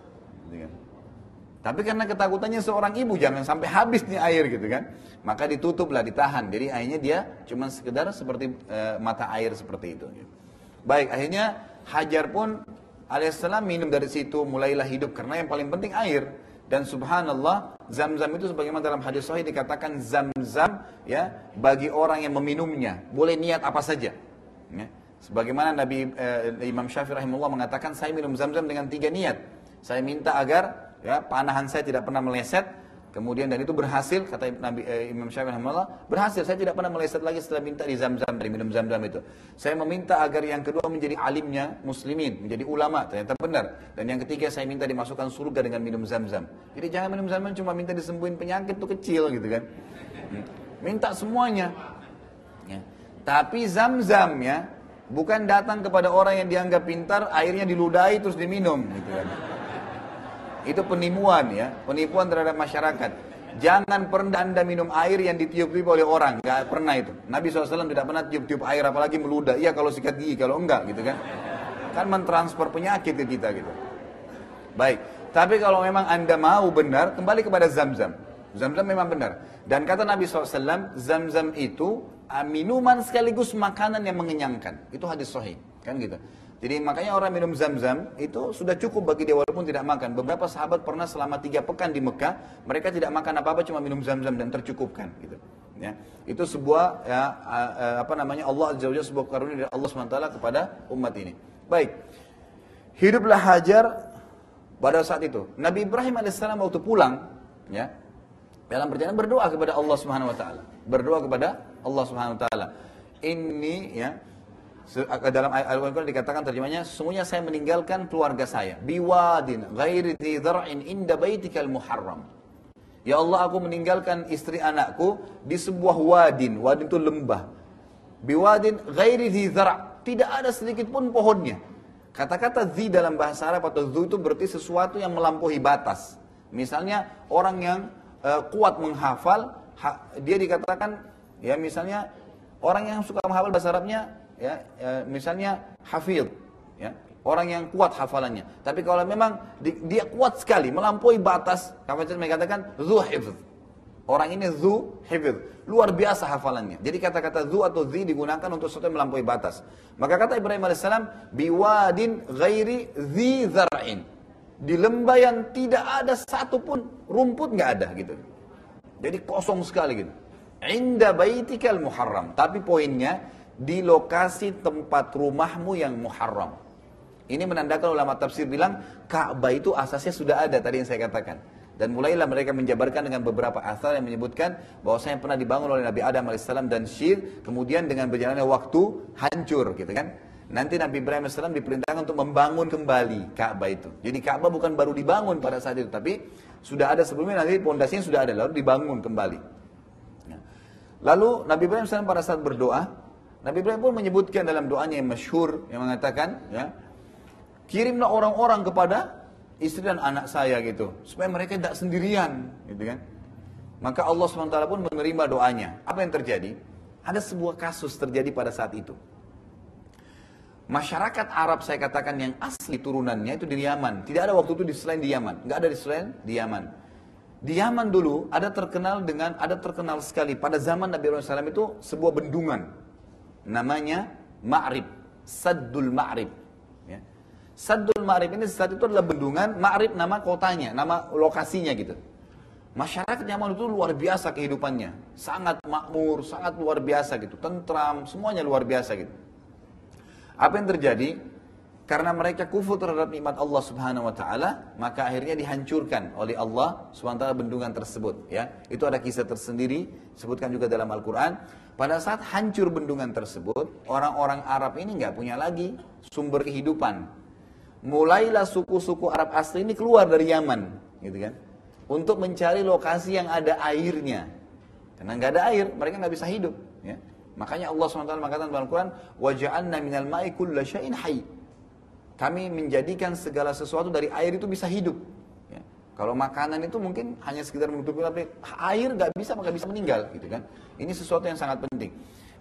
Tapi karena ketakutannya seorang ibu jangan sampai habis nih air gitu kan. Maka ditutuplah, ditahan. Jadi akhirnya dia cuma sekedar seperti e, mata air seperti itu. Baik, akhirnya Hajar pun alaihissalam minum dari situ, mulailah hidup karena yang paling penting air. Dan subhanallah, zam-zam itu sebagaimana dalam hadis sahih dikatakan zam-zam ya bagi orang yang meminumnya. Boleh niat apa saja. Ya. Sebagaimana Nabi eh, Imam Syafi'i rahimahullah mengatakan saya minum zam-zam dengan tiga niat. Saya minta agar ya panahan saya tidak pernah meleset, Kemudian dan itu berhasil kata Nabi eh, Imam Syafi'i rahimahullah berhasil saya tidak pernah meleset lagi setelah minta di zam-zam dari minum zam-zam itu. Saya meminta agar yang kedua menjadi alimnya muslimin, menjadi ulama ternyata benar. Dan yang ketiga saya minta dimasukkan surga dengan minum zam-zam. Jadi jangan minum zam-zam cuma minta disembuhin penyakit itu kecil gitu kan. Hmm. Minta semuanya. Ya. Tapi zam-zam ya bukan datang kepada orang yang dianggap pintar airnya diludahi terus diminum gitu kan. Itu penipuan ya, penipuan terhadap masyarakat. Jangan pernah anda minum air yang ditiup-tiup oleh orang, nggak pernah itu. Nabi SAW tidak pernah tiup-tiup air, apalagi meludah. Iya kalau sikat gigi, kalau enggak gitu kan. Kan mentransfer penyakit ke kita gitu. Baik, tapi kalau memang anda mau benar, kembali kepada zam-zam. Zam-zam memang benar. Dan kata Nabi SAW, zam-zam itu ah, minuman sekaligus makanan yang mengenyangkan. Itu hadis sahih, kan gitu. Jadi makanya orang minum zam-zam itu sudah cukup bagi dia walaupun tidak makan. Beberapa sahabat pernah selama tiga pekan di Mekah, mereka tidak makan apa-apa cuma minum zam-zam dan tercukupkan. Gitu. Ya, itu sebuah ya, apa namanya Allah Azza sebuah karunia dari Allah SWT kepada umat ini. Baik, hiduplah Hajar pada saat itu. Nabi Ibrahim alaihissalam waktu pulang, ya, dalam perjalanan berdoa kepada Allah Subhanahu Wa Taala, berdoa kepada Allah Subhanahu Wa Taala. Ini ya dalam ayat Al-Quran dikatakan terjemahnya, semuanya saya meninggalkan keluarga saya. Biwadin ghairi dzar'in inda baitikal muharram. Ya Allah aku meninggalkan istri anakku di sebuah wadin. Wadin itu lembah. Biwadin ghairi dzar' Tidak ada sedikit pun pohonnya. Kata-kata zi dalam bahasa Arab atau zu itu berarti sesuatu yang melampaui batas. Misalnya orang yang uh, kuat menghafal, ha, dia dikatakan ya misalnya orang yang suka menghafal bahasa Arabnya ya, ya misalnya hafid, ya, orang yang kuat hafalannya. Tapi kalau memang di, dia kuat sekali, melampaui batas, kapasitas mereka katakan. Orang ini zu luar biasa hafalannya. Jadi kata-kata zu atau zi digunakan untuk sesuatu yang melampaui batas. Maka kata Ibrahim alaihissalam, biwadin ghairi zi zar'in. Di lembah yang tidak ada satupun rumput nggak ada gitu. Jadi kosong sekali gitu. Inda baitikal muharram. Tapi poinnya, di lokasi tempat rumahmu yang muharram. Ini menandakan ulama tafsir bilang Ka'bah itu asasnya sudah ada tadi yang saya katakan. Dan mulailah mereka menjabarkan dengan beberapa asal yang menyebutkan bahwasanya pernah dibangun oleh Nabi Adam AS dan Syir, kemudian dengan berjalannya waktu hancur gitu kan. Nanti Nabi Ibrahim AS diperintahkan untuk membangun kembali Ka'bah itu. Jadi Ka'bah bukan baru dibangun pada saat itu, tapi sudah ada sebelumnya nanti pondasinya sudah ada lalu dibangun kembali. Nah, Lalu Nabi Ibrahim SAW pada saat berdoa, Nabi Ibrahim pun menyebutkan dalam doanya yang masyhur yang mengatakan, ya, kirimlah orang-orang kepada istri dan anak saya gitu, supaya mereka tidak sendirian, gitu kan. Maka Allah SWT pun menerima doanya. Apa yang terjadi? Ada sebuah kasus terjadi pada saat itu. Masyarakat Arab saya katakan yang asli turunannya itu di Yaman. Tidak ada waktu itu di selain di Yaman. Nggak ada di selain di Yaman. Di Yaman dulu ada terkenal dengan ada terkenal sekali pada zaman Nabi Muhammad SAW itu sebuah bendungan namanya Ma'rib, Saddul Ma'rib. Ya. Saddul Ma'rib ini saat itu adalah bendungan, Ma'rib nama kotanya, nama lokasinya gitu. Masyarakat Yaman itu luar biasa kehidupannya, sangat makmur, sangat luar biasa gitu, tentram, semuanya luar biasa gitu. Apa yang terjadi? Karena mereka kufur terhadap nikmat Allah Subhanahu wa taala, maka akhirnya dihancurkan oleh Allah Subhanahu wa taala bendungan tersebut, ya. Itu ada kisah tersendiri sebutkan juga dalam Al-Qur'an. Pada saat hancur bendungan tersebut, orang-orang Arab ini nggak punya lagi sumber kehidupan. Mulailah suku-suku Arab asli ini keluar dari Yaman, gitu kan. Untuk mencari lokasi yang ada airnya. Karena nggak ada air, mereka nggak bisa hidup, ya. Makanya Allah SWT mengatakan dalam Al-Quran, وَجَعَلْنَا مِنَ الْمَاءِ كُلَّ شَيْءٍ حَيٍّ kami menjadikan segala sesuatu dari air itu bisa hidup. Ya. Kalau makanan itu mungkin hanya sekedar menutupi tapi air nggak bisa maka bisa meninggal gitu kan. Ini sesuatu yang sangat penting.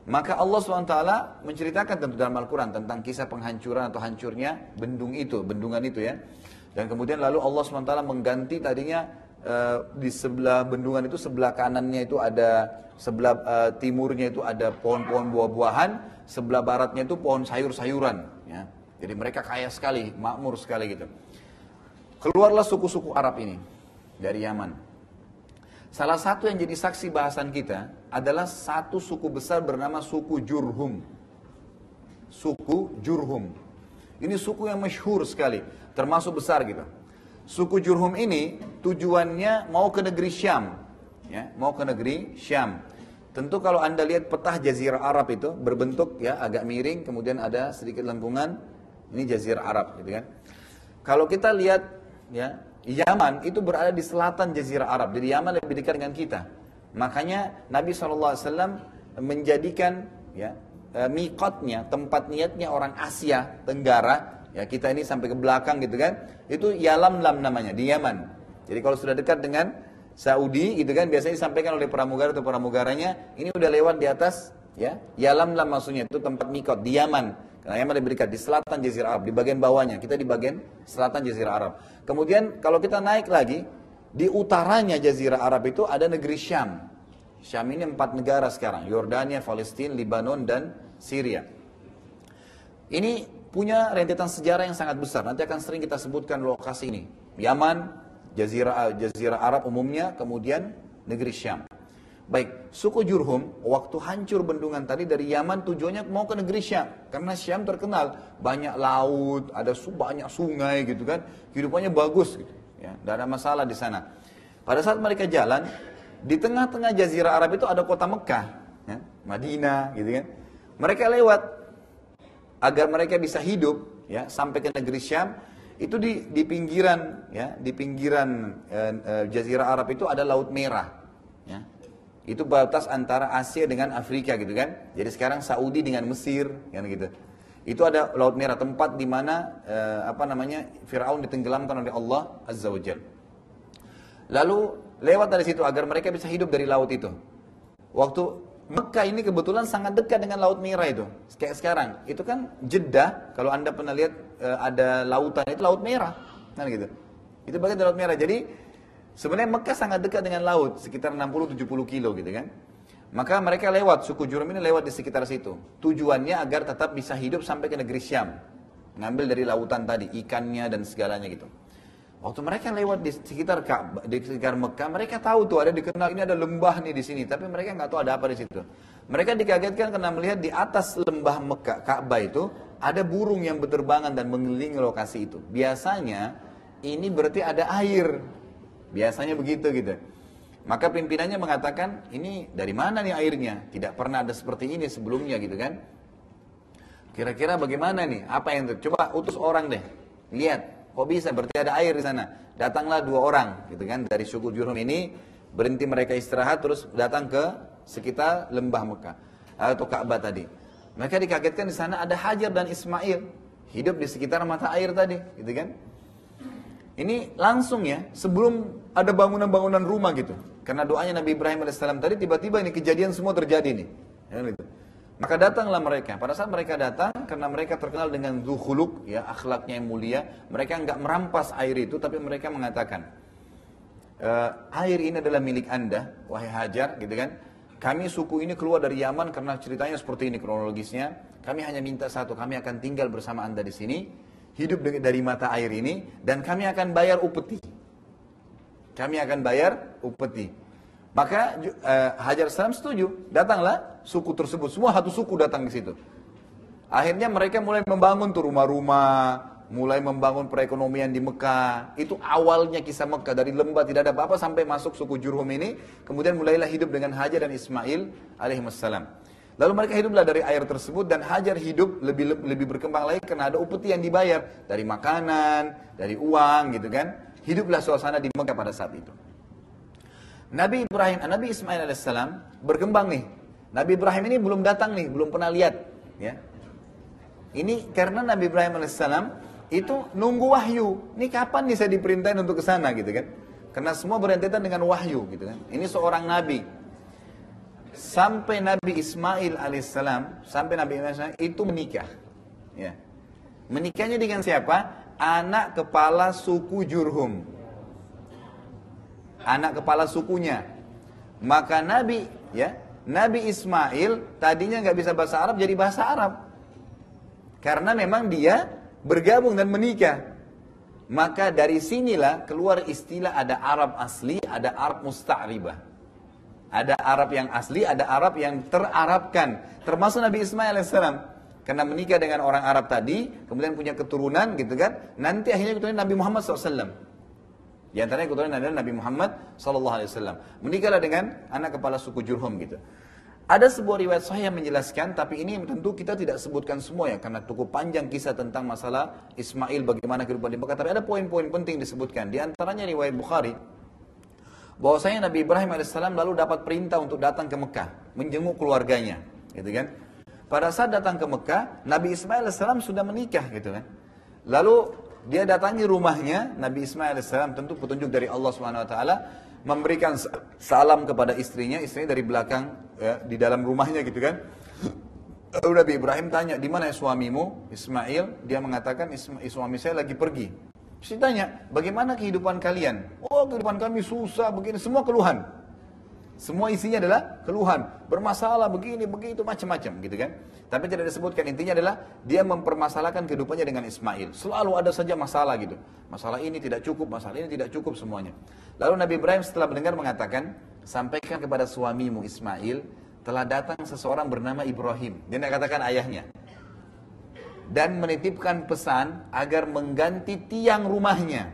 Maka Allah SWT menceritakan tentu dalam Al-Quran tentang kisah penghancuran atau hancurnya bendung itu, bendungan itu ya. Dan kemudian lalu Allah SWT mengganti tadinya uh, di sebelah bendungan itu sebelah kanannya itu ada sebelah uh, timurnya itu ada pohon-pohon buah-buahan, sebelah baratnya itu pohon sayur-sayuran. Jadi mereka kaya sekali, makmur sekali gitu. Keluarlah suku-suku Arab ini dari Yaman. Salah satu yang jadi saksi bahasan kita adalah satu suku besar bernama suku Jurhum. Suku Jurhum. Ini suku yang masyhur sekali, termasuk besar gitu. Suku Jurhum ini tujuannya mau ke negeri Syam, ya, mau ke negeri Syam. Tentu kalau anda lihat petah Jazirah Arab itu berbentuk ya agak miring, kemudian ada sedikit lengkungan, ini jazirah Arab gitu kan. Kalau kita lihat ya, Yaman itu berada di selatan jazirah Arab. Jadi Yaman lebih dekat dengan kita. Makanya Nabi SAW menjadikan ya e, mikotnya, tempat niatnya orang Asia Tenggara, ya kita ini sampai ke belakang gitu kan, itu Yalamlam namanya di Yaman. Jadi kalau sudah dekat dengan Saudi gitu kan, biasanya disampaikan oleh pramugara atau pramugaranya, ini udah lewat di atas ya Yalamlam maksudnya itu tempat mikot di Yaman. Karena Yaman dekat di selatan Jazirah Arab, di bagian bawahnya. Kita di bagian selatan Jazirah Arab. Kemudian kalau kita naik lagi, di utaranya Jazirah Arab itu ada negeri Syam. Syam ini empat negara sekarang, Yordania, Palestina, Lebanon, dan Syria. Ini punya rentetan sejarah yang sangat besar. Nanti akan sering kita sebutkan lokasi ini. Yaman, Jazirah Arab umumnya, kemudian negeri Syam. Baik, suku Jurhum waktu hancur bendungan tadi dari Yaman tujuannya mau ke negeri Syam. Karena Syam terkenal banyak laut, ada banyak sungai gitu kan. Kehidupannya bagus gitu. Ya, tidak ada masalah di sana. Pada saat mereka jalan, di tengah-tengah jazirah Arab itu ada kota Mekah, ya, Madinah gitu kan. Mereka lewat agar mereka bisa hidup ya sampai ke negeri Syam itu di di pinggiran ya di pinggiran eh, eh, jazirah Arab itu ada laut merah ya itu batas antara Asia dengan Afrika gitu kan. Jadi sekarang Saudi dengan Mesir kan gitu. Itu ada Laut Merah tempat di mana eh, apa namanya Firaun ditenggelamkan oleh Allah Azza wa Lalu lewat dari situ agar mereka bisa hidup dari laut itu. Waktu Mekah ini kebetulan sangat dekat dengan Laut Merah itu. Kayak sekarang, itu kan Jeddah, kalau Anda pernah lihat eh, ada lautan itu Laut Merah. Kan gitu. Itu bagian dari Laut Merah. Jadi Sebenarnya Mekah sangat dekat dengan laut, sekitar 60-70 kilo gitu kan. Maka mereka lewat, suku Jurum ini lewat di sekitar situ. Tujuannya agar tetap bisa hidup sampai ke negeri Syam. Ngambil dari lautan tadi, ikannya dan segalanya gitu. Waktu mereka lewat di sekitar Ka'bah, di sekitar Mekah, mereka tahu tuh ada dikenal ini ada lembah nih di sini, tapi mereka nggak tahu ada apa di situ. Mereka dikagetkan karena melihat di atas lembah Mekah Ka'bah itu ada burung yang berterbangan dan mengelilingi lokasi itu. Biasanya ini berarti ada air Biasanya begitu gitu. Maka pimpinannya mengatakan, ini dari mana nih airnya? Tidak pernah ada seperti ini sebelumnya gitu kan. Kira-kira bagaimana nih? Apa yang itu? Coba utus orang deh. Lihat, kok bisa? Berarti ada air di sana. Datanglah dua orang gitu kan dari suku Jurhum ini berhenti mereka istirahat terus datang ke sekitar lembah Mekah atau Ka'bah tadi. Mereka dikagetkan di sana ada Hajar dan Ismail hidup di sekitar mata air tadi, gitu kan? Ini langsung ya, sebelum ada bangunan-bangunan rumah gitu. Karena doanya Nabi Ibrahim AS tadi tiba-tiba ini kejadian semua terjadi nih. Ya, gitu. Maka datanglah mereka. Pada saat mereka datang, karena mereka terkenal dengan zuhuluk, ya akhlaknya yang mulia, mereka nggak merampas air itu, tapi mereka mengatakan, e, air ini adalah milik anda, wahai Hajar, gitu kan? Kami suku ini keluar dari Yaman karena ceritanya seperti ini kronologisnya. Kami hanya minta satu, kami akan tinggal bersama anda di sini, hidup dari mata air ini, dan kami akan bayar upeti. Kami akan bayar upeti. Maka uh, Hajar Salam setuju, datanglah suku tersebut, semua satu suku datang di situ. Akhirnya mereka mulai membangun tuh rumah-rumah, mulai membangun perekonomian di Mekah. Itu awalnya kisah Mekah dari lembah tidak ada apa-apa sampai masuk suku Jurhum ini. Kemudian mulailah hidup dengan Hajar dan Ismail alaihissalam. Lalu mereka hiduplah dari air tersebut dan Hajar hidup lebih lebih berkembang lagi karena ada upeti yang dibayar dari makanan, dari uang gitu kan. Hiduplah suasana di Mekah pada saat itu. Nabi Ibrahim, Nabi Ismail alaihissalam berkembang nih. Nabi Ibrahim ini belum datang nih, belum pernah lihat, ya. Ini karena Nabi Ibrahim alaihissalam itu nunggu wahyu. Ini kapan nih saya diperintahin untuk ke sana gitu kan? Karena semua berhentian dengan wahyu gitu kan. Ini seorang nabi. Sampai Nabi Ismail alaihissalam, sampai Nabi Ismail itu menikah. Ya. Menikahnya dengan siapa? Anak kepala suku Jurhum. Anak kepala sukunya. Maka Nabi ya, Nabi Ismail tadinya nggak bisa bahasa Arab jadi bahasa Arab. Karena memang dia bergabung dan menikah. Maka dari sinilah keluar istilah ada Arab asli, ada Arab musta'ribah. Ada Arab yang asli, ada Arab yang terarabkan. Termasuk Nabi Ismail AS. Karena menikah dengan orang Arab tadi, kemudian punya keturunan gitu kan. Nanti akhirnya keturunan Nabi Muhammad SAW. Di antaranya keturunan adalah Nabi Muhammad SAW. Menikahlah dengan anak kepala suku Jurhum gitu. Ada sebuah riwayat sahih yang menjelaskan, tapi ini tentu kita tidak sebutkan semua ya, karena cukup panjang kisah tentang masalah Ismail bagaimana kehidupan di Mekah. Tapi ada poin-poin penting disebutkan. Di antaranya riwayat Bukhari, bahwasanya Nabi Ibrahim AS lalu dapat perintah untuk datang ke Mekah, menjenguk keluarganya, gitu kan? Pada saat datang ke Mekah, Nabi Ismail AS sudah menikah, gitu kan? Lalu dia datangi rumahnya, Nabi Ismail AS tentu petunjuk dari Allah Subhanahu Wa Taala, memberikan salam kepada istrinya, istrinya dari belakang ya, di dalam rumahnya gitu kan. Lalu Nabi Ibrahim tanya, di mana suamimu? Ismail, dia mengatakan suami saya lagi pergi. Saya tanya, bagaimana kehidupan kalian? Oh kehidupan kami susah, begini, semua keluhan. Semua isinya adalah keluhan, bermasalah begini, begitu, macam-macam gitu kan. Tapi tidak disebutkan, intinya adalah dia mempermasalahkan kehidupannya dengan Ismail. Selalu ada saja masalah gitu. Masalah ini tidak cukup, masalah ini tidak cukup semuanya. Lalu Nabi Ibrahim setelah mendengar mengatakan, sampaikan kepada suamimu Ismail, telah datang seseorang bernama Ibrahim. Dia tidak katakan ayahnya. Dan menitipkan pesan agar mengganti tiang rumahnya